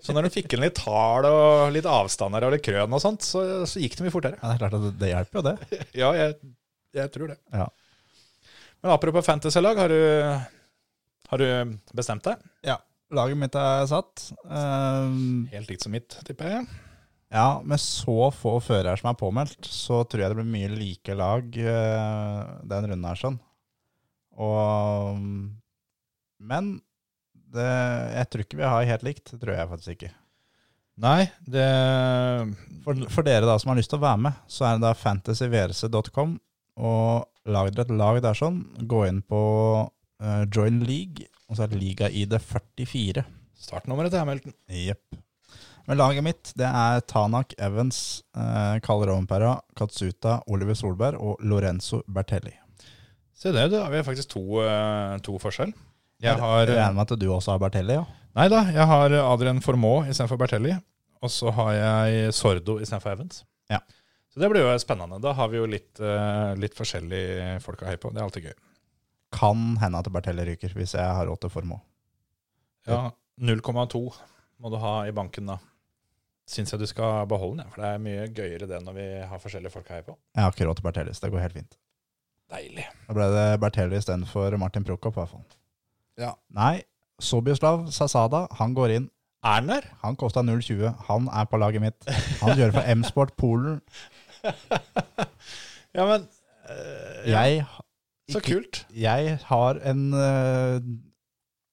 Så når de fikk inn litt tall og litt avstander og litt krøn og sånt, så, så gikk de mye fortere. Ja, det er klart at det, det hjelper jo, det. *laughs* Ja, jeg, jeg tror det. Ja. Men apropos fantasy-lag, har du, har du bestemt deg? ja. Laget mitt er satt. Um, Helt likt som mitt, tipper jeg. Ja, med så få førere som er påmeldt, så tror jeg det blir mye like lag eh, den runden her, sånn. Og Men det, jeg tror ikke vi har helt likt. Det tror jeg faktisk ikke. Nei, det For, for dere da som har lyst til å være med, så er det da fantasyvrc.com, og lag dere et lag der sånn. Gå inn på uh, Join League, og så er det liga-ID 44. Startnummeret til Hamilton. Jepp. Men laget mitt det er Tanak Evans, eh, Kalle Rovenpera, Katsuta, Oliver Solberg og Lorenzo Bertelli. Se det, da har vi faktisk to, eh, to forskjell. Jeg Jeg har regner med at du også har Bertelli, ja? Nei da, jeg har Adrian Formaux istedenfor Bertelli. Og så har jeg Sordo istedenfor Evans. Ja. Så det blir jo spennende. Da har vi jo litt, eh, litt forskjellige folk å heie på. Det er alltid gøy. Kan hende at Bertelli ryker, hvis jeg har råd til Formoe. Ja, 0,2 må du ha i banken da. Syns jeg du skal beholde den, for det er mye gøyere det når vi har forskjellige folk å heie på. Jeg har ikke råd til Bertelius. det går helt fint. Deilig. Da ble det Bertelli istedenfor Martin Prokop, i hvert fall. Ja. Nei, Sobislav Sasada, han går inn. Er han der? Han kosta 0,20. Han er på laget mitt. Han kjører for M-Sport Polen. Ja, men eh, ja, Jeg, Så ikke- kult. jeg har en øh,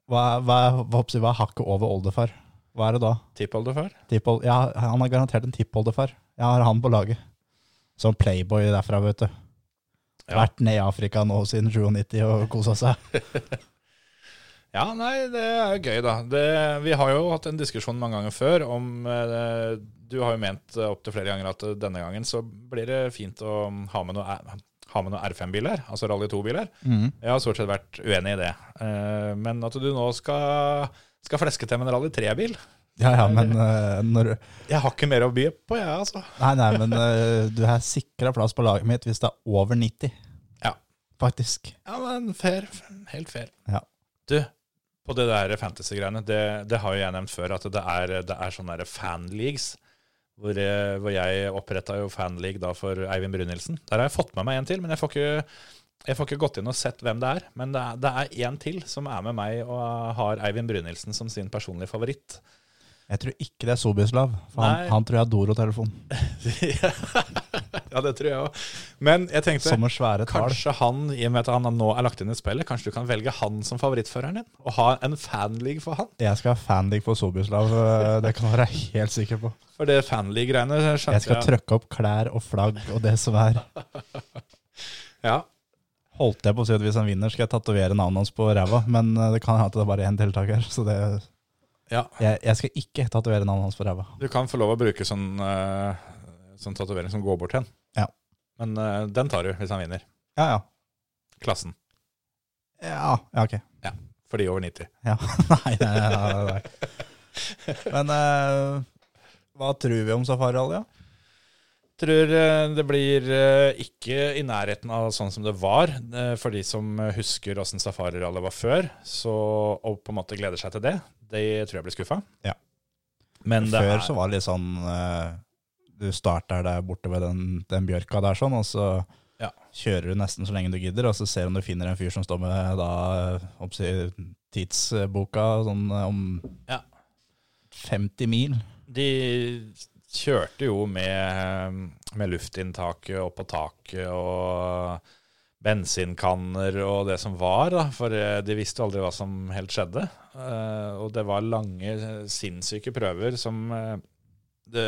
hva, hva, hva, hva, hva er hakket over oldefar? Hva er det da? Tippoldefar? Tippold, ja, han har garantert en tippoldefar. Jeg har han på laget. Som playboy derfra, vet du. Ja. Vært nede i Afrika nå siden 97 og kosa seg. *laughs* Ja, nei, det er gøy, da. Det, vi har jo hatt en diskusjon mange ganger før om eh, Du har jo ment eh, opptil flere ganger at eh, denne gangen så blir det fint å ha med noe, ha med noen R5-biler, altså Rally 2-biler. Jeg har stort sett vært uenig i det. Eh, men at du nå skal, skal fleske til med en Rally 3-bil Ja, ja, men uh, når Jeg har ikke mer å by på, jeg, altså. Nei, nei, men uh, du har sikra plass på laget mitt hvis det er over 90. Ja. Faktisk. Ja, men fair. Helt fair. Ja. Du, på det der fantasy-greiene, det, det har jo jeg nevnt før, at det er, det er sånne fanleagues. Hvor, jeg- hvor jeg oppretta jo fanleague da for Eivind Brynildsen. Der har jeg fått med meg en til, men jeg får ikke, jeg får ikke gått inn og sett hvem det er. Men det er, det er en til som er med meg og har Eivind Brynildsen som sin personlige favoritt. Jeg tror ikke det er Sobislav. For han, han tror jeg har Doro-telefon. *laughs* ja, det tror jeg òg. Men jeg tenkte. Kanskje han, i og med at han nå er lagt inn i spillet, kanskje du kan velge han som favorittføreren din? Og ha en fanleague for han? Jeg skal ha fanleague for Sobislav, øh, det kan du være helt sikker på. For det fanleague-greiene Jeg skal trykke opp klær og flagg og det som er. *laughs* Ja. Holdt jeg på å si at hvis han vinner, skal jeg tatovere navnet hans på ræva, men øh, det kan hende at det er bare én deltaker. Så det, ja. jeg, jeg skal ikke tatovere navnet hans på ræva. Du kan få lov å bruke sånn, uh, sånn tatovering som går bort til en. Ja. Men eh, den tar du hvis han vinner. Ja, ja. Klassen. Ja, ja ok. Ja, For de over 90. Ja. *laughs* Nei, nei, nei, nei, nei. Men øh, hva tror vi om Safari? Ja? Tror eh, det blir eh, ikke i nærheten av sånn som det var. eh, For de som husker åssen safarirallet var før, så, og på en måte gleder seg til det, de tror jeg blir skuffa. Ja. Men Før er, så var det litt sånn Du starter der borte ved den, den bjørka der sånn, og så Ja. kjører du nesten så lenge du gidder, og så ser du om du finner en fyr som står med da tidsboka sånn om Ja. 50 mil. De kjørte jo med, med luftinntaket opp på taket og bensinkanner og det som var, da, for eh, de visste aldri hva som helt skjedde. Eh, Og det var lange, sinnssyke prøver som eh, Det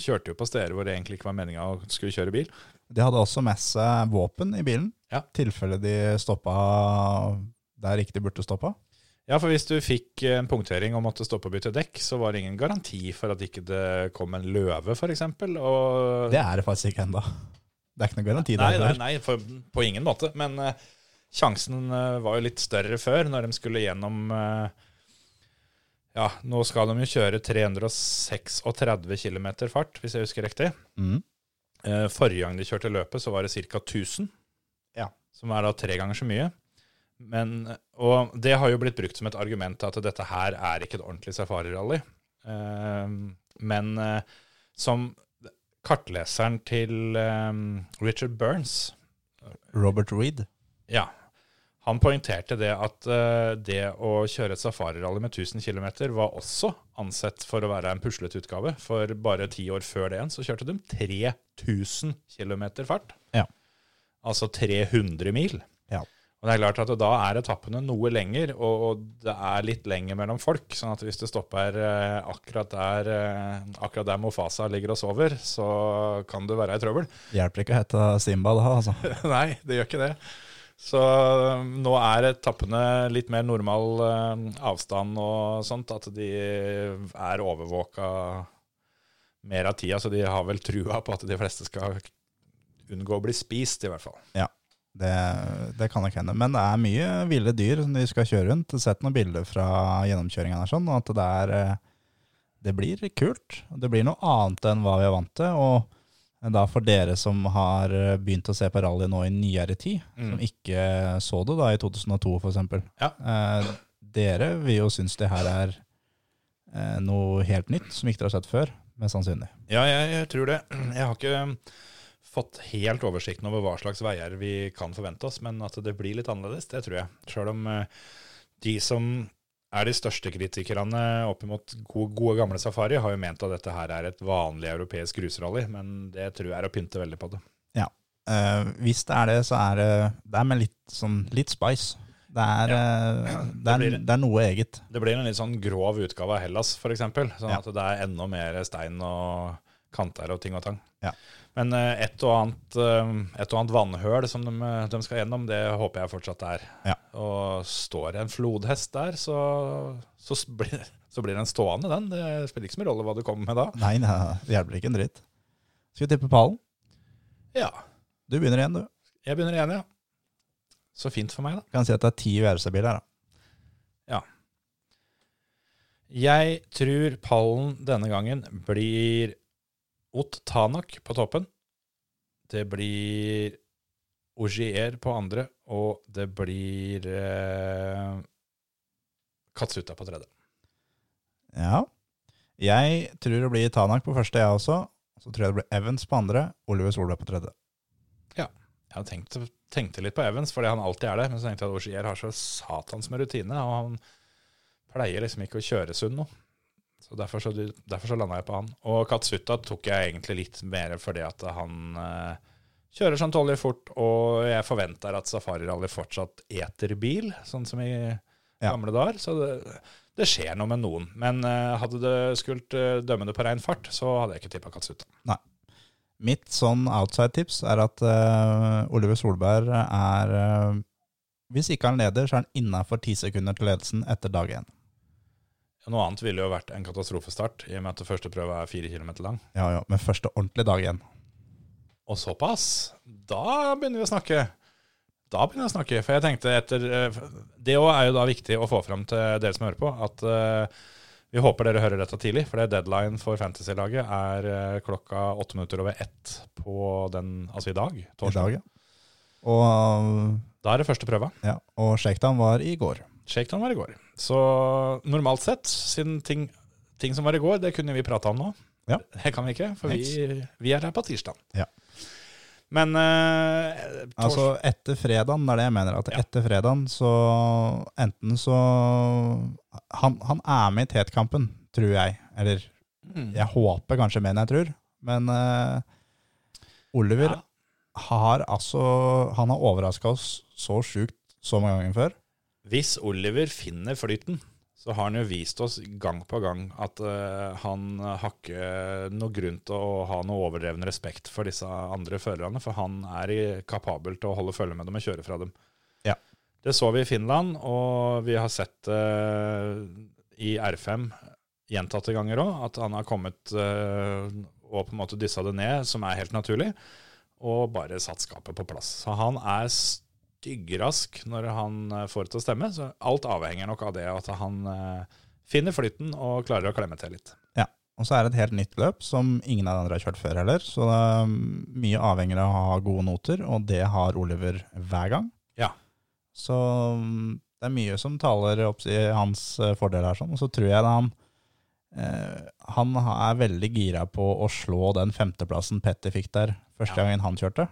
kjørte jo på steder hvor det egentlig ikke var meninga å skulle kjøre bil. De hadde også med seg våpen i bilen, Ja. tilfelle de stoppa der ikke de burde stoppa. Ja, for hvis du fikk en punktering og måtte stoppe og bytte dekk, så var det ingen garanti for at ikke det kom en løve, f.eks. Og Det er det faktisk ikke ennå. Det er ikke noen garanti Nei, der. nei, nei for, på ingen måte. Men uh, sjansen uh, var jo litt større før, når de skulle gjennom uh, Ja, nå skal de jo kjøre 336 km fart, hvis jeg husker riktig. Mm. Eh, forrige gang de kjørte løpet, så var det ca. 1000. Ja. Som er da tre ganger så mye. Men, og det har jo blitt brukt som et argument at dette her er ikke et ordentlig safarirally. Eh, men eh, som kartleseren til eh, Richard Burns Robert Reed. ja. Han poengterte det at eh, det å kjøre et safarirally med 1000 km var også ansett for å være en puslete utgave. For bare ti år før det igjen så kjørte de 3000 km fart. Ja. Altså 300 mil. Ja. Og det er klart at da er etappene noe lenger, og og det er litt lenger mellom folk. sånn at hvis det stopper eh, akkurat der, eh, akkurat der Mofasa ligger og sover, så kan du være i trøbbel. Hjelper ikke å hete Simba da, altså. *laughs* Nei, det gjør ikke det. Så um, nå er etappene litt mer normal avstand og sånt, at de er overvåka mer av tida, så de har vel trua på at de fleste skal unngå å bli spist, i hvert fall. Det, det kan nok hende. Men det er mye ville dyr som de skal kjøre rundt. Sett noen bilder fra gjennomkjøringen her, sånn, og at det er eh, Det blir kult. Det blir noe annet enn hva vi er vant til. Og da for dere som har eh, begynt å se på rally nå i nyere tid, Mm. som ikke så det da i 2002 f.eks. Ja. Eh, dere vil jo synes det her er eh, noe helt nytt som ikke dere har sett før, mest sannsynlig. Ja, jeg, jeg tror det. Jeg har ikke fått helt oversikten over hva slags veier vi kan forvente oss, men at det blir litt annerledes, det tror jeg. Sjøl om eh, de som er de største kritikerne opp mot gode, gode gamle Safari, har jo ment at dette her er et vanlig europeisk grusrally, men det tror jeg er å pynte veldig på det. Ja. Uh, hvis det er det, så er det, det er med litt, sånn, litt spice. Det er, eh, det, er, blir det. det er noe eget. Det blir en litt sånn grov utgave av Hellas, f.eks. Sånn Ja. at det er enda mer stein og kanter og ting og tang. Ja. Men eh, et og annet, eh, et og annet vannhøl som de, de skal gjennom, det håper jeg fortsatt er. Ja. Og står det en flodhest der, så, så, blir, så blir den stående, den. Det spiller ikke så mye rolle hva du kommer med da. Nei, nei, det hjelper ikke en dritt. Skal vi tippe pallen? Ja, Du begynner igjen, du. jeg begynner igjen, ja. Så fint for meg, da. Kan si at det er ti VRC-biler. da. Ja. Jeg tror pallen denne gangen blir Ott Tanak på toppen. Det blir Ogier på andre, og det blir eh, Katsuta på tredje. Ja. Jeg tror det blir Tanak på første, jeg også. Så tror jeg det blir Evans på andre, Oliver Solberg på tredje. Ja. Jeg tenkte, tenkte litt på Evans, fordi han alltid er det, men så tenkte jeg at Ogier har så satans med rutine, og han pleier liksom ikke å kjøre sunn nå. Så derfor så, derfor så landa jeg på han. Og Katsuta tok jeg egentlig litt mer fordi at han eh, kjører sånn tålelig fort, og jeg forventer at Safari Rally fortsatt eter bil, sånn som i Ja. gamle dager. Så det, det skjer noe med noen. Men eh, hadde det skult eh, dømme det på rein fart, så hadde jeg ikke tippa Katsuta. Mitt sånn outside-tips er at uh, Oliver Solberg er uh, Hvis ikke han leder, så er han innafor ti sekunder til ledelsen etter dag én. Noe annet ville jo vært en katastrofestart, i og med at første prøve er fire kilometer lang. Ja, ja, men første ordentlige dag igjen. Og såpass, da begynner vi å snakke. Da begynner vi å snakke, for jeg tenkte etter eh, Det òg er jo da viktig å få fram til dere som hører på, at uh, vi håper dere hører dette tidlig, for det deadline for Fantasy-laget er eh, klokka åtte minutter over ett på den, altså i dag, i torsdag. dag. Ja. Og, Da er det første prøva. ja, og shakedown var i går. Shakedown var i går. Så normalt sett, siden ting, ting som var i går, det kunne vi prata om nå. Ja. Det kan vi ikke, for vi, vi er her på tirsdag. Ja. Men eh, Altså etter fredagen, det er det jeg mener. At etter fredagen så enten så Han, han er med i tetkampen, tror jeg. Eller Mm. jeg håper kanskje mer enn jeg tror. Men eh, Oliver Ja. har altså Han har overraska oss så sjukt så mange ganger før. Hvis Oliver finner flyten, så har han jo vist oss gang på gang at uh, han har ikke noe grunn til å ha noe overdreven respekt for disse andre førerne, for han er kapabel til å holde følge med dem og kjøre fra dem. Ja. Det så vi i Finland, og vi har sett det i R5 gjentatte ganger òg, at han har kommet uh, og på en måte dyssa det ned, som er helt naturlig, og bare satt skapet på plass. Så han er styggrask når han eh, får det til å stemme. Så alt avhenger nok av det at han eh, finner flyten og klarer å klemme til litt. Ja. Og så er det et helt nytt løp som ingen av de andre har kjørt før heller. Så det er mye avhenger av å ha gode noter, og det har Oliver hver gang. Ja. Så mm, det er mye som taler opp i hans eh, fordel her. Sånn. Og så tror jeg han eh, Han er veldig gira på å slå den femteplassen Petter fikk der første gangen han kjørte.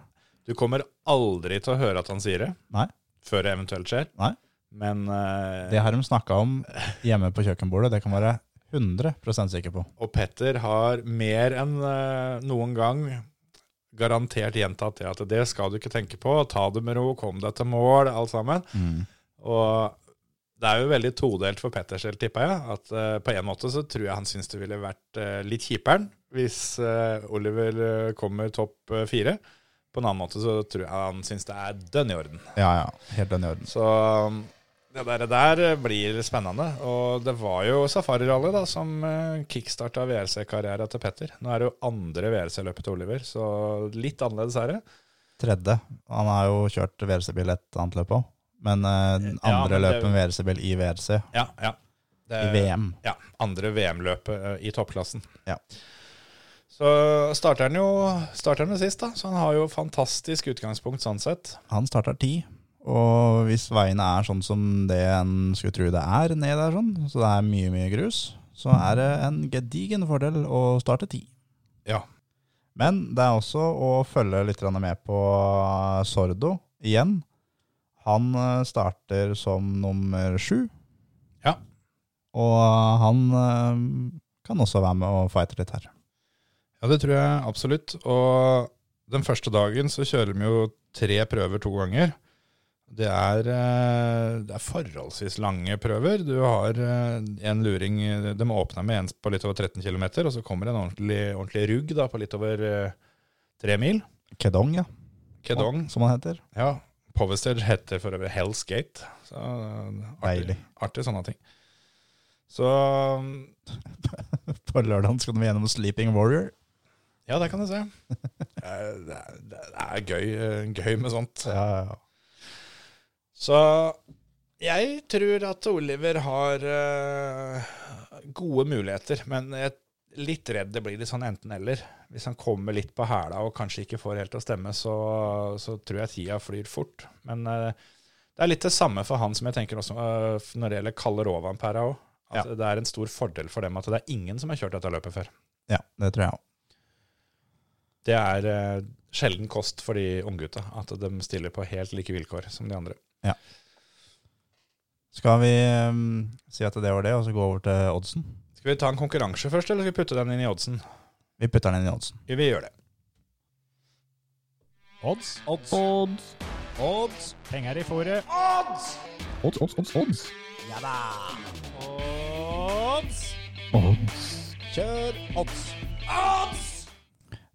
Du kommer aldri til å høre at han sier det, Nei. før det eventuelt skjer. Nei. Men eh, Det har de snakka om hjemme på kjøkkenbordet, det kan være 100% sikker på. Og Petter har mer enn eh, noen gang garantert gjentatt det at det skal du ikke tenke på. Ta det med ro, kom deg til mål, alt sammen. Og det er jo veldig todelt for Petters del, tippa jeg. At eh, på en måte så tror jeg han syns det ville vært eh, litt kjiperen hvis eh, Oliver eh, kommer topp eh, fire. På en annen måte så tror jeg han syns det er dønn i orden. Ja, ja. Helt dønn i orden. Så um, det der, der blir spennende. Og det var jo Safari Rally da, som uh, kickstarta WRC-karriera til Petter. Nå er det jo andre WRC-løpet til Oliver, så litt annerledes er det. Tredje. Han har jo kjørt WRC-bil et annet løp òg. Men eh, andre Ja, men løpet med WRC-bil i WRC. Ja, ja. Det, i VM. Ja, andre VM-løpet uh, i toppklassen. Ja. Så starter han jo starter han med sist, da. Så han har jo fantastisk utgangspunkt sånn sett. Han starter ti, og hvis veiene er sånn som det en skulle tro det er ned der, sånn, så det er mye, mye grus, så er det en gedigen fordel å starte ti. Ja. Men det er også å følge litt med på Sordo igjen. Han eh, starter som nummer sju. Ja. Og han eh, kan også være med og fighte litt her. Ja, det tror jeg absolutt. Og den første dagen så kjører de jo tre prøver to ganger. Det er, eh, det er forholdsvis lange prøver. Du har eh, en luring De åpna med en på litt over 13 km, og så kommer en ordentlig, ordentlig rugg da, på litt over eh, tre mil. Kedong, ja. Kedong. Som han heter. Ja, Powerstage heter for øvrig Hell's Gate. Så, artig, artig sånne ting. Så *laughs* På lørdag skal vi gjennom Sleeping Warrior. Ja, det kan du se. *laughs* Det er, det er, det er gøy, eh, gøy med sånt. Ja, ja, ja. Så jeg tror at Oliver har uh, gode muligheter, men jeg er litt redd det blir litt sånn enten-eller. Hvis han kommer litt på hæla og kanskje ikke får helt til å stemme, så, så tror jeg tida flyr fort. Men uh, det er litt det samme for han som jeg tenker også uh, når det gjelder Kalle Rovanpera òg. At Ja. det er en stor fordel for dem at det er ingen som har kjørt dette løpet før. ja, det tror jeg òg. Det er eh, sjelden kost for de unggutta at de stiller på helt like vilkår som de andre. Ja. Skal vi um, si at det var det, og så gå over til oddsen? Skal vi ta en konkurranse først, eller skal vi putte den inn i oddsen? Vi putter den inn i oddsen. Vi gjør det. Odds, odds, odds, odds. Penger i fòret. Odds! Odds, odds, odds, odds. Ja da! Odds. Odds. Kjør odds. Odds!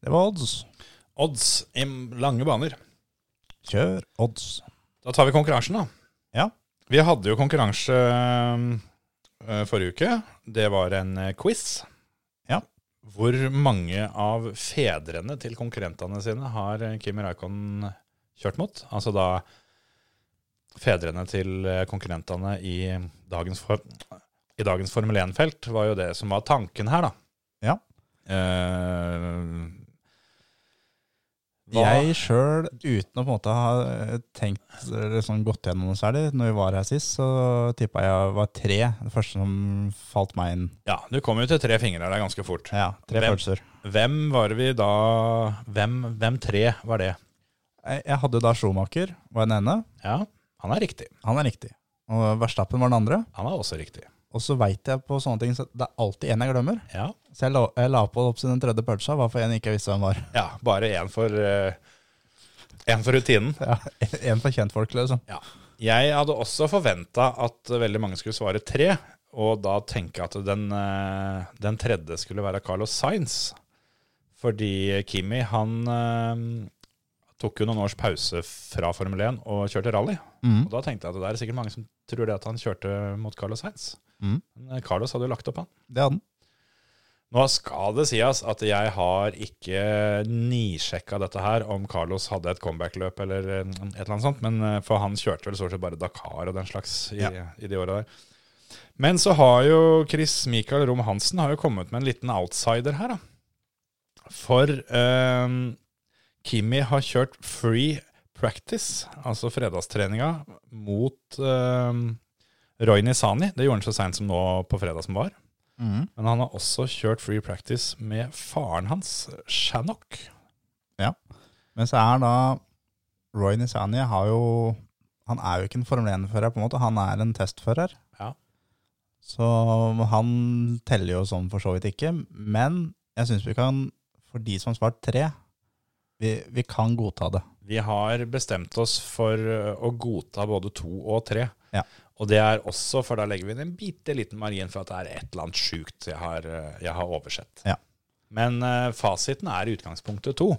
Det var odds. Odds i lange baner. Kjør odds. Da tar vi konkurransen, da. Ja. Vi hadde jo konkurranse øh, forrige uke. Det var en øh, quiz. Ja. Hvor mange av fedrene til konkurrentene sine har Kimi Raikon kjørt mot? Altså da fedrene til konkurrentene i dagens, for, i dagens Formel 1-felt var jo det som var tanken her, da. Ja. Eh, Jeg sjøl, uten å på en måte ha eh, tenkt eller sånn gått gjennom noe særlig, når vi var her sist, så tippa jeg var tre. Det første som falt meg inn. Ja, du kom jo til tre fingre der ganske fort. Ja, tre Hvem? følelser. Hvem var vi da Hvem, hvem tre var det? Jeg, jeg hadde da Schumacher, var den ene. Ja, han er riktig. Han er riktig. Og Verstappen var den andre. Han er også riktig. Og så veit jeg på sånne ting så det er alltid en jeg glemmer. Ja, Så jeg la, jeg la på opp til den tredje pølsa, hva for en jeg ikke visste hvem var. ja bare én for, uh, en for rutinen. *laughs* Ja, En for kjentfolk, liksom. Ja. Jeg hadde også forventa at veldig mange skulle svare tre, og da tenke at den, uh, den tredje skulle være Carlos Sainz. Fordi Kimi, han eh, tok jo noen års pause fra Formel 1 og kjørte rally. Mm. Og da tenkte jeg at det er sikkert mange som tror det at han kjørte mot Carlos Sainz. Mm. Men eh, Carlos hadde jo lagt opp, han. Det hadde han. Nå skal det sies at jeg har ikke nisjekka dette her, om Carlos hadde et comeback-løp eller eh, et eller annet sånt, men eh, for han kjørte vel stort sett bare Dakar og den slags i, Ja. i de åra der. Men så har jo Chris Michael Rom Hansen har jo kommet med en liten outsider her, da. For eh, Kimi har kjørt free practice, altså fredagstreninga, mot eh, Roy Nisani. Det gjorde han så seint som nå på fredag som var. Mm. Men han har også kjørt free practice med faren hans, Shannock. Men så er da Roy Nisani har jo Han er jo ikke en Formel 1-fører, på en måte. Han er en testfører. Ja. Så han teller jo sånn for så vidt ikke. Men jeg syns vi kan, for de som har svart tre, vi, vi kan godta det. Vi har bestemt oss for å godta både to og tre. Ja. Og det er også, for da legger vi inn en bitte liten margin for at det er et eller annet sjukt jeg har, jeg har oversett. Ja. Men uh, fasiten er i utgangspunktet to.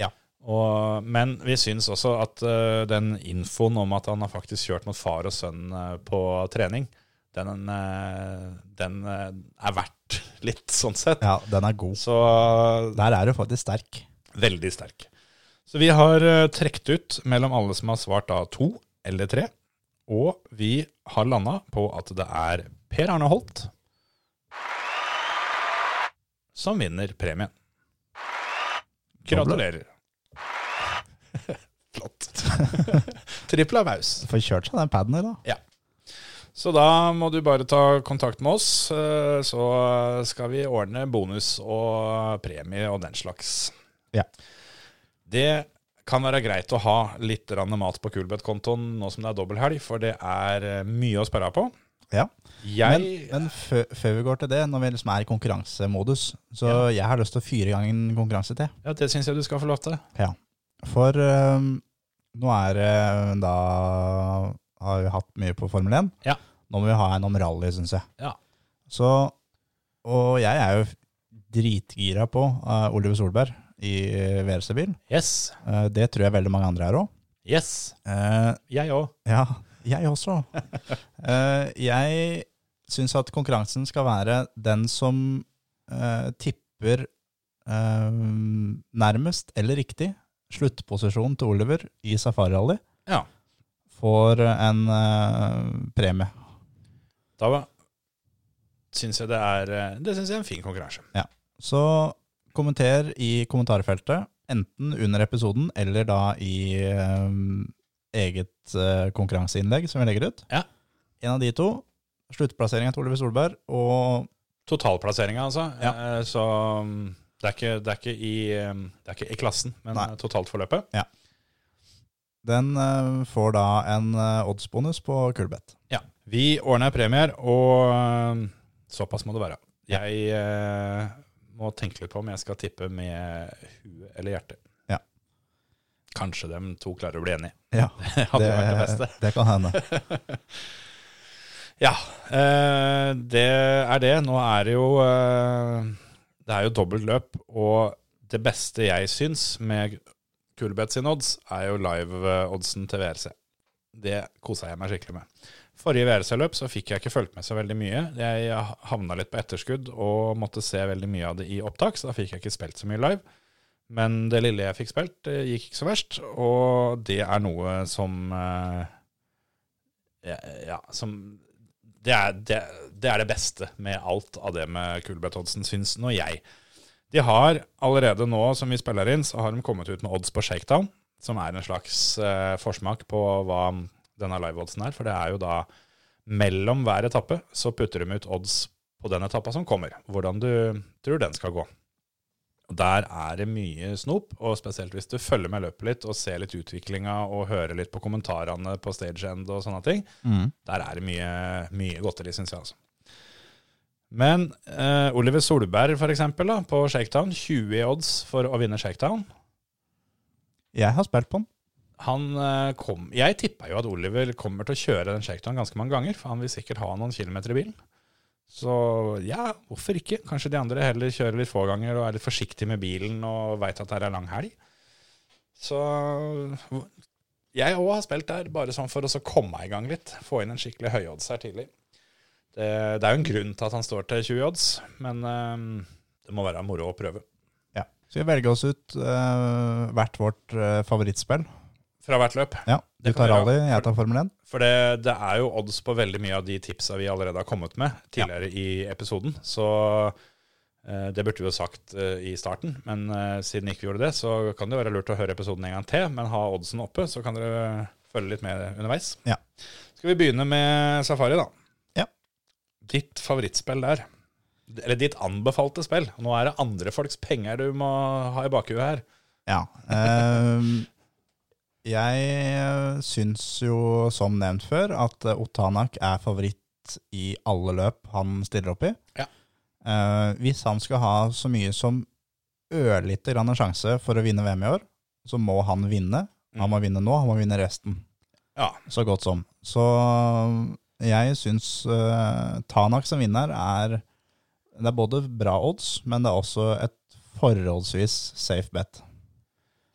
Ja. Og, men vi syns også at uh, den infoen om at han har faktisk kjørt mot far og sønn uh, på trening, den, den er verdt *laughs* litt, sånn sett. Ja, den er god. Så Der er du faktisk sterk. Veldig sterk. Så vi har uh, trukket ut mellom alle som har svart da to eller tre. Og vi har landa på at det er Per Arne Holt som vinner premien. Gratulerer. *laughs* Flott. *laughs* Trippel applaus. Får kjørt seg den paden i dag. Så da må du bare ta kontakt med oss, eh, så skal vi ordne bonus og premie og den slags. Det kan være greit å ha litt mat på Kulbeth-kontoen nå som det er dobbelthelg, for det er eh, mye å spørre på. Ja. Jeg Men, men før, vi går til det, når vi liksom er i konkurransemodus, så jeg har lyst til å fyre i gang en konkurranse til. Ja, det syns jeg du skal få lov til. Ja. For um, nå er det da Har vi hatt mye på Formel 1. Ja. Nå må vi ha en om rally, syns jeg. Ja. Så Og jeg er jo dritgira på uh, Oliver Solberg i VRC-bil. Yes. Eh, det tror jeg veldig mange andre er òg. Yes. Jeg òg. ja, *laughs* jeg også. Eh, jeg syns at konkurransen skal være den som eh, tipper eh, nærmest eller riktig sluttposisjonen til Oliver i Safari Rally, Ja. får en eh, premie. Da syns jeg det er eh, Det syns jeg er en fin konkurranse. Så kommenter i kommentarfeltet, enten under episoden eller da i eh, eget eh, konkurranseinnlegg som vi legger ut. Ja. En av de to. Sluttplasseringa til Oliver Solberg og Totalplasseringa, altså. Ja. Eh, Så mm, det er, ikke, det, er i, eh, det er ikke i klassen, men Nei. totalt forløpet. Ja. Den eh, får da en eh, oddsbonus på Kulbeth. Ja. Vi ordner premier, og eh, såpass må det være. Jeg eh, må tenke litt på om jeg skal tippe med huet eller hjertet. Ja. Kanskje de to klarer å bli enige. Ja, *laughs* Det hadde det det kan hende. *laughs* Ja, eh, det er det. Nå er det jo eh, Det er jo dobbelt løp, og det beste jeg syns med Kulbeth sin odds, er jo live-oddsen til VRC. Det kosa jeg meg skikkelig med. Forrige VRC-løp så fikk jeg ikke fulgt med så veldig mye. Jeg havna litt på etterskudd og måtte se veldig mye av det i opptak, så da fikk jeg ikke spilt så mye live. Men det lille jeg fikk spilt, det gikk ikke så verst, og det er noe som eh, ja, ja, som det er det, det er det beste med alt av det med Kulbeth-oddsen, syns nå jeg. De har allerede nå, som vi spiller inn, så har de kommet ut med odds på shakedown, som er en slags eh, forsmak på hva denne live-oddsen her. For det er jo da mellom hver etappe så putter de ut odds på den etappa som kommer. Hvordan du tror den skal gå. Der er det mye snop, og spesielt hvis du følger med løpet litt og ser litt utviklinga og hører litt på kommentarene på stage end og sånne ting. Der er det mye, mye godteri, syns jeg. altså. Men eh, Oliver Solberg, for eksempel, da, på Shakedown. 20 odds for å vinne Shakedown. Jeg har spilt på den. Han eh, kom Jeg tippa jo at Oliver kommer til å kjøre den Shakedown ganske mange ganger, for han vil sikkert ha noen kilometer i bilen. Så ja, hvorfor ikke? Kanskje de andre heller kjører litt få ganger og er litt forsiktige med bilen og veit at det er lang helg. Så jeg òg har spilt der, bare sånn for å komme i gang litt. Få inn en skikkelig høyodds her tidlig. Det, det er jo en grunn til at han står til 20 odds, men eh, det må være moro å prøve. Ja. Så vi velger oss ut eh, hvert vårt eh, favorittspill? Fra hvert løp. Ja, Du tar rally, jeg tar Formel 1. For det, det er jo odds på veldig mye av de tipsa vi allerede har kommet med tidligere i episoden. Så eh, det burde vi jo sagt eh, i starten, men eh, siden ikke vi gjorde det, så kan det være lurt å høre episoden en gang til. Men ha oddsen oppe, så kan dere følge litt med underveis. Ja. Skal vi begynne med Safari, da? Ja. Ditt favorittspill der? Eller ditt anbefalte spill? Nå er det andre folks penger du må ha i bakhuet her. Ja. *laughs* ehm, jeg syns jo, som nevnt før, at eh, Otanak er favoritt i alle løp han stiller opp i. Ja. Eh, hvis han skal ha så mye som ørlite grann en sjanse for å vinne VM i år, så må han vinne. Han må vinne nå, han må vinne resten. Ja. Så godt som. Så jeg syns eh, Tanak som vinner er Det er både bra odds, men det er også et forholdsvis safe bet.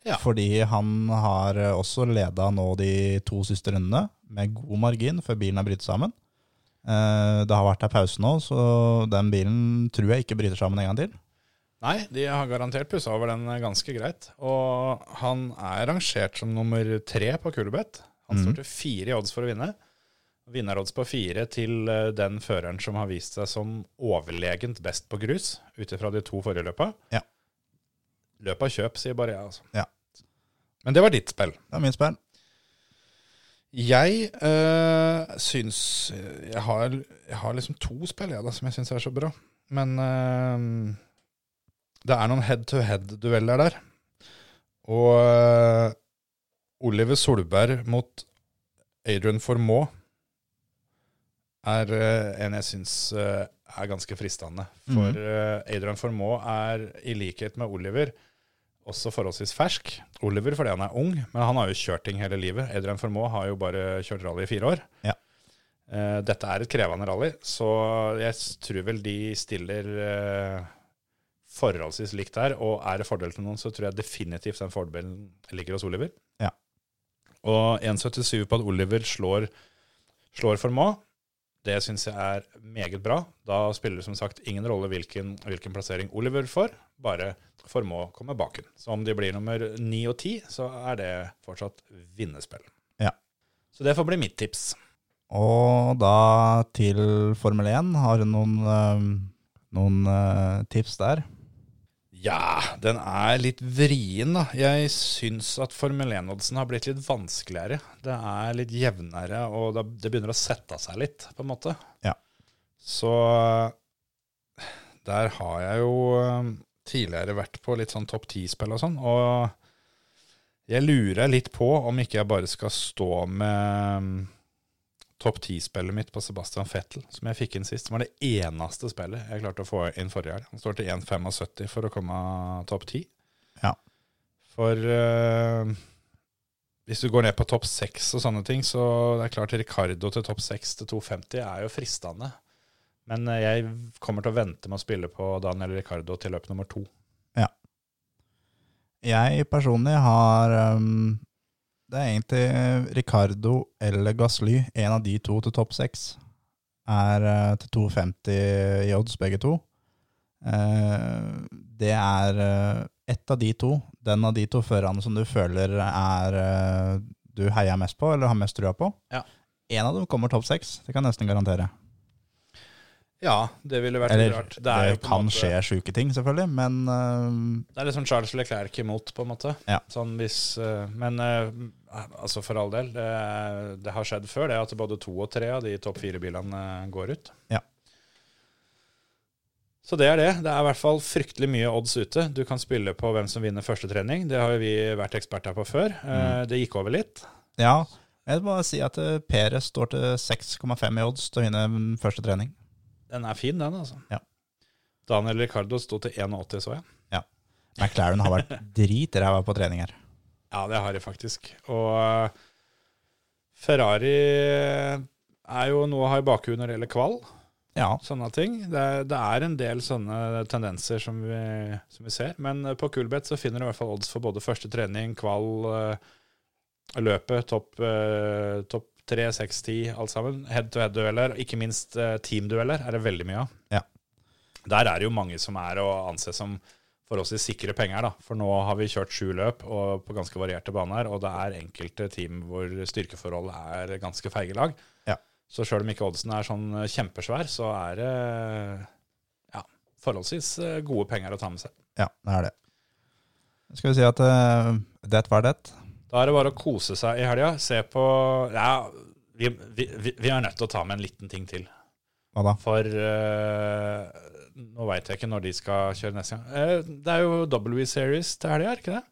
Ja. Fordi han har eh, også leda nå de to siste rundene med god margin før bilen har brytt sammen. Eh, Det har vært ei pause nå, så den bilen tror jeg ikke bryter sammen en gang til. Nei, de har garantert pussa over den ganske greit. Og han er rangert som nummer tre på Kulebeth. Han står til fire i odds for å vinne. Vinnerodds på fire til eh, den føreren som har vist seg som overlegent best på grus, ut ifra de to forrige løpa. Ja. Løp av kjøp, sier bare jeg, altså. Ja. Men det var ditt spill. Det er mitt spill. Jeg øh, syns jeg har, jeg har liksom to spill jeg da, som jeg syns er så bra. Men øh, det er noen head-to-head-dueller der. Og øh, Oliver Solberg mot Adrian Formaux er en jeg syns er ganske fristende. For eh, Adrian Formaux er i likhet med Oliver også forholdsvis fersk. Oliver fordi han er ung, men han har jo kjørt ting hele livet. Adrian Formoe har jo bare kjørt rally i fire år. Ja. Uh, dette er et krevende rally, så jeg tror vel de stiller uh, forholdsvis likt der. Og er det fordel til noen, så tror jeg definitivt den fordelen ligger hos Oliver. Ja. Og 1,77 på at Oliver slår, slår Formaux, det syns jeg er meget bra. Da spiller det som sagt ingen rolle hvilken, hvilken plassering Oliver får, bare formå å komme baken. Så om de blir nummer 9 og 10, så er det fortsatt vinnerspill. Ja. Så det får bli mitt tips. Og da til Formel 1, har du noen, eh, noen eh, tips der? Ja, den er litt vrien, da. Jeg syns at Formel 1-oddsen har blitt litt vanskeligere. Det er litt jevnere, og det begynner å sette seg litt, på en måte. Ja. Så der har jeg jo eh, tidligere vært på litt sånn topp ti-spill og sånn, og jeg lurer litt på om ikke jeg bare skal stå med mm, topp ti-spillet mitt på Sebastian Fettel, som jeg fikk inn sist. Som var det eneste spillet jeg klarte å få inn forrige helg. Han står til 1,75 for å komme topp ti. Ja. For uh, hvis du går ned på topp seks og sånne ting, så det er klart Ricardo til topp seks til 2,50 er jo fristende. Men eh, jeg kommer til å vente med å spille på Daniel Ricardo til løp nummer to. Jeg personlig har um, Det er egentlig Ricardo eller Gasly, en av de to til topp seks. Er eh, til 2,50 i odds, begge to. Eh, det er eh, ett av de to, den av de to førerne som du føler er eh, du heier mest på, eller har mest trua på. Ja. En av dem kommer topp seks, det kan jeg nesten garantere. Ja, det ville vært Eller rart. det, jo kan måte- skje sjuke ting, selvfølgelig, men uh, Det er sånn Charles Leclerc imot, på en måte. Ja. Sånn hvis, uh, men eh, altså for all del, det, det har skjedd før det at både to og tre av de topp fire-bilene eh, går ut. Ja. Så det er det. Det er i hvert fall fryktelig mye odds ute. Du kan spille på hvem som vinner første trening. Det har jo vi vært eksperter på før. Mm. Det gikk over litt. ja. Jeg vil bare si at Peres står til 6,5 i odds til å vinne mm, første trening. Den er fin, den, altså. Ja. Daniel Ricardo sto til 1,80, så jeg. Ja. McLaren har vært *laughs* dritræva på treninger. Ja, det har de faktisk. Og eh, Ferrari er jo noe å ha i bakhuet når det gjelder kval. Ja, Sånne ting. Det, det er en del sånne tendenser som vi, som vi ser. Men eh, på Coolbet så finner du i hvert fall odds for både første trening, kval, eh, løpet, topp topp 3, 6, 10, alt sammen. Head-to-head-dueller, ikke minst teamdueller, er det veldig mye av. Ja. Der er det jo mange som er å anse som forholdsvis sikre penger, da. For nå har vi kjørt sju løp og på ganske varierte baner, og det er enkelte team hvor styrkeforholdet er ganske feige lag. Ja. Så sjøl om ikke oddsen er sånn kjempesvær, så er det ja, forholdsvis eh, gode penger å ta med seg. ja, det er det. Skal vi si at uh, det var det? Da er det bare å kose seg i helga. Se på Ja, vi, vi, vi er nødt til å ta med en liten ting til. Hva da? For eh, nå veit jeg ikke når de skal kjøre neste gang. Eh, det er jo W Series til helga, er det ikke det?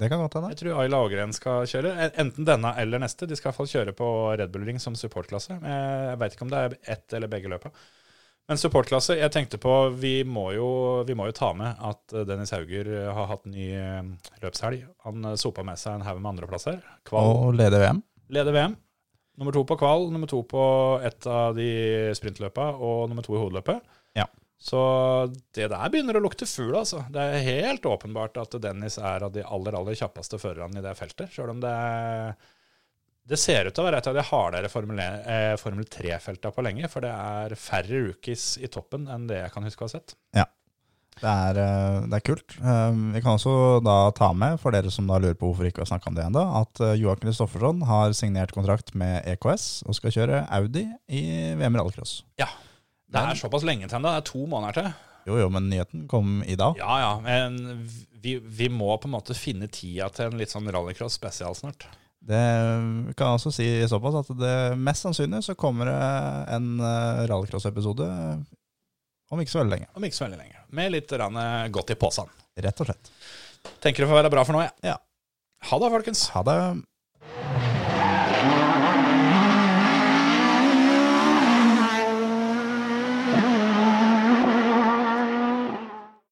Det kan godt hende. Jeg tror Ayla Ågren skal kjøre. Enten denne eller neste. De skal i hvert fall kjøre på Red Bull Ring som supportklasse. Jeg veit ikke om det er ett eller begge løpa. Men supportklasse, jeg tenkte på Vi må jo, vi må jo ta med at eh, Dennis Hauger eh, har hatt ny løpshelg. Han sopa med seg en haug med andreplasser. Kval Og leder VM. leder VM. Nummer to på kval, nummer to på ett av de sprintløpa og nummer to i hovedløpet. Ja. Så det der begynner å lukte fugl, altså. Det er helt åpenbart at Dennis er av de aller, aller kjappeste førerne i det feltet. Sjøl om det Det ser ut til å være et av de hardere Formel, eh, Formel 3-felta på lenge. For det er færre rookies i toppen enn det jeg kan huske å ha sett. Det er, eh, det er kult. Eh, Vi kan også da ta med, for dere som da lurer på hvorfor ikke vi har snakka om det ennå, at Joakim Kristoffersson har signert kontrakt med EKS og skal kjøre Audi i VM rallycross. Ja. Det er såpass lenge til ennå. Det er to måneder til. Jo, jo, men nyheten kom i dag. Ja, ja, men vi, vi må på en måte finne tida til en litt sånn rallycross spesial snart. Det vi kan også si såpass at det mest sannsynlig så kommer det en eh, rallycross-episode om ikke så veldig lenge. Om ikke så veldig lenge. Med litt godt i posen. Rett og slett. Tenker det får være bra for nå, jeg. Ja. Ha det, folkens. Ha det.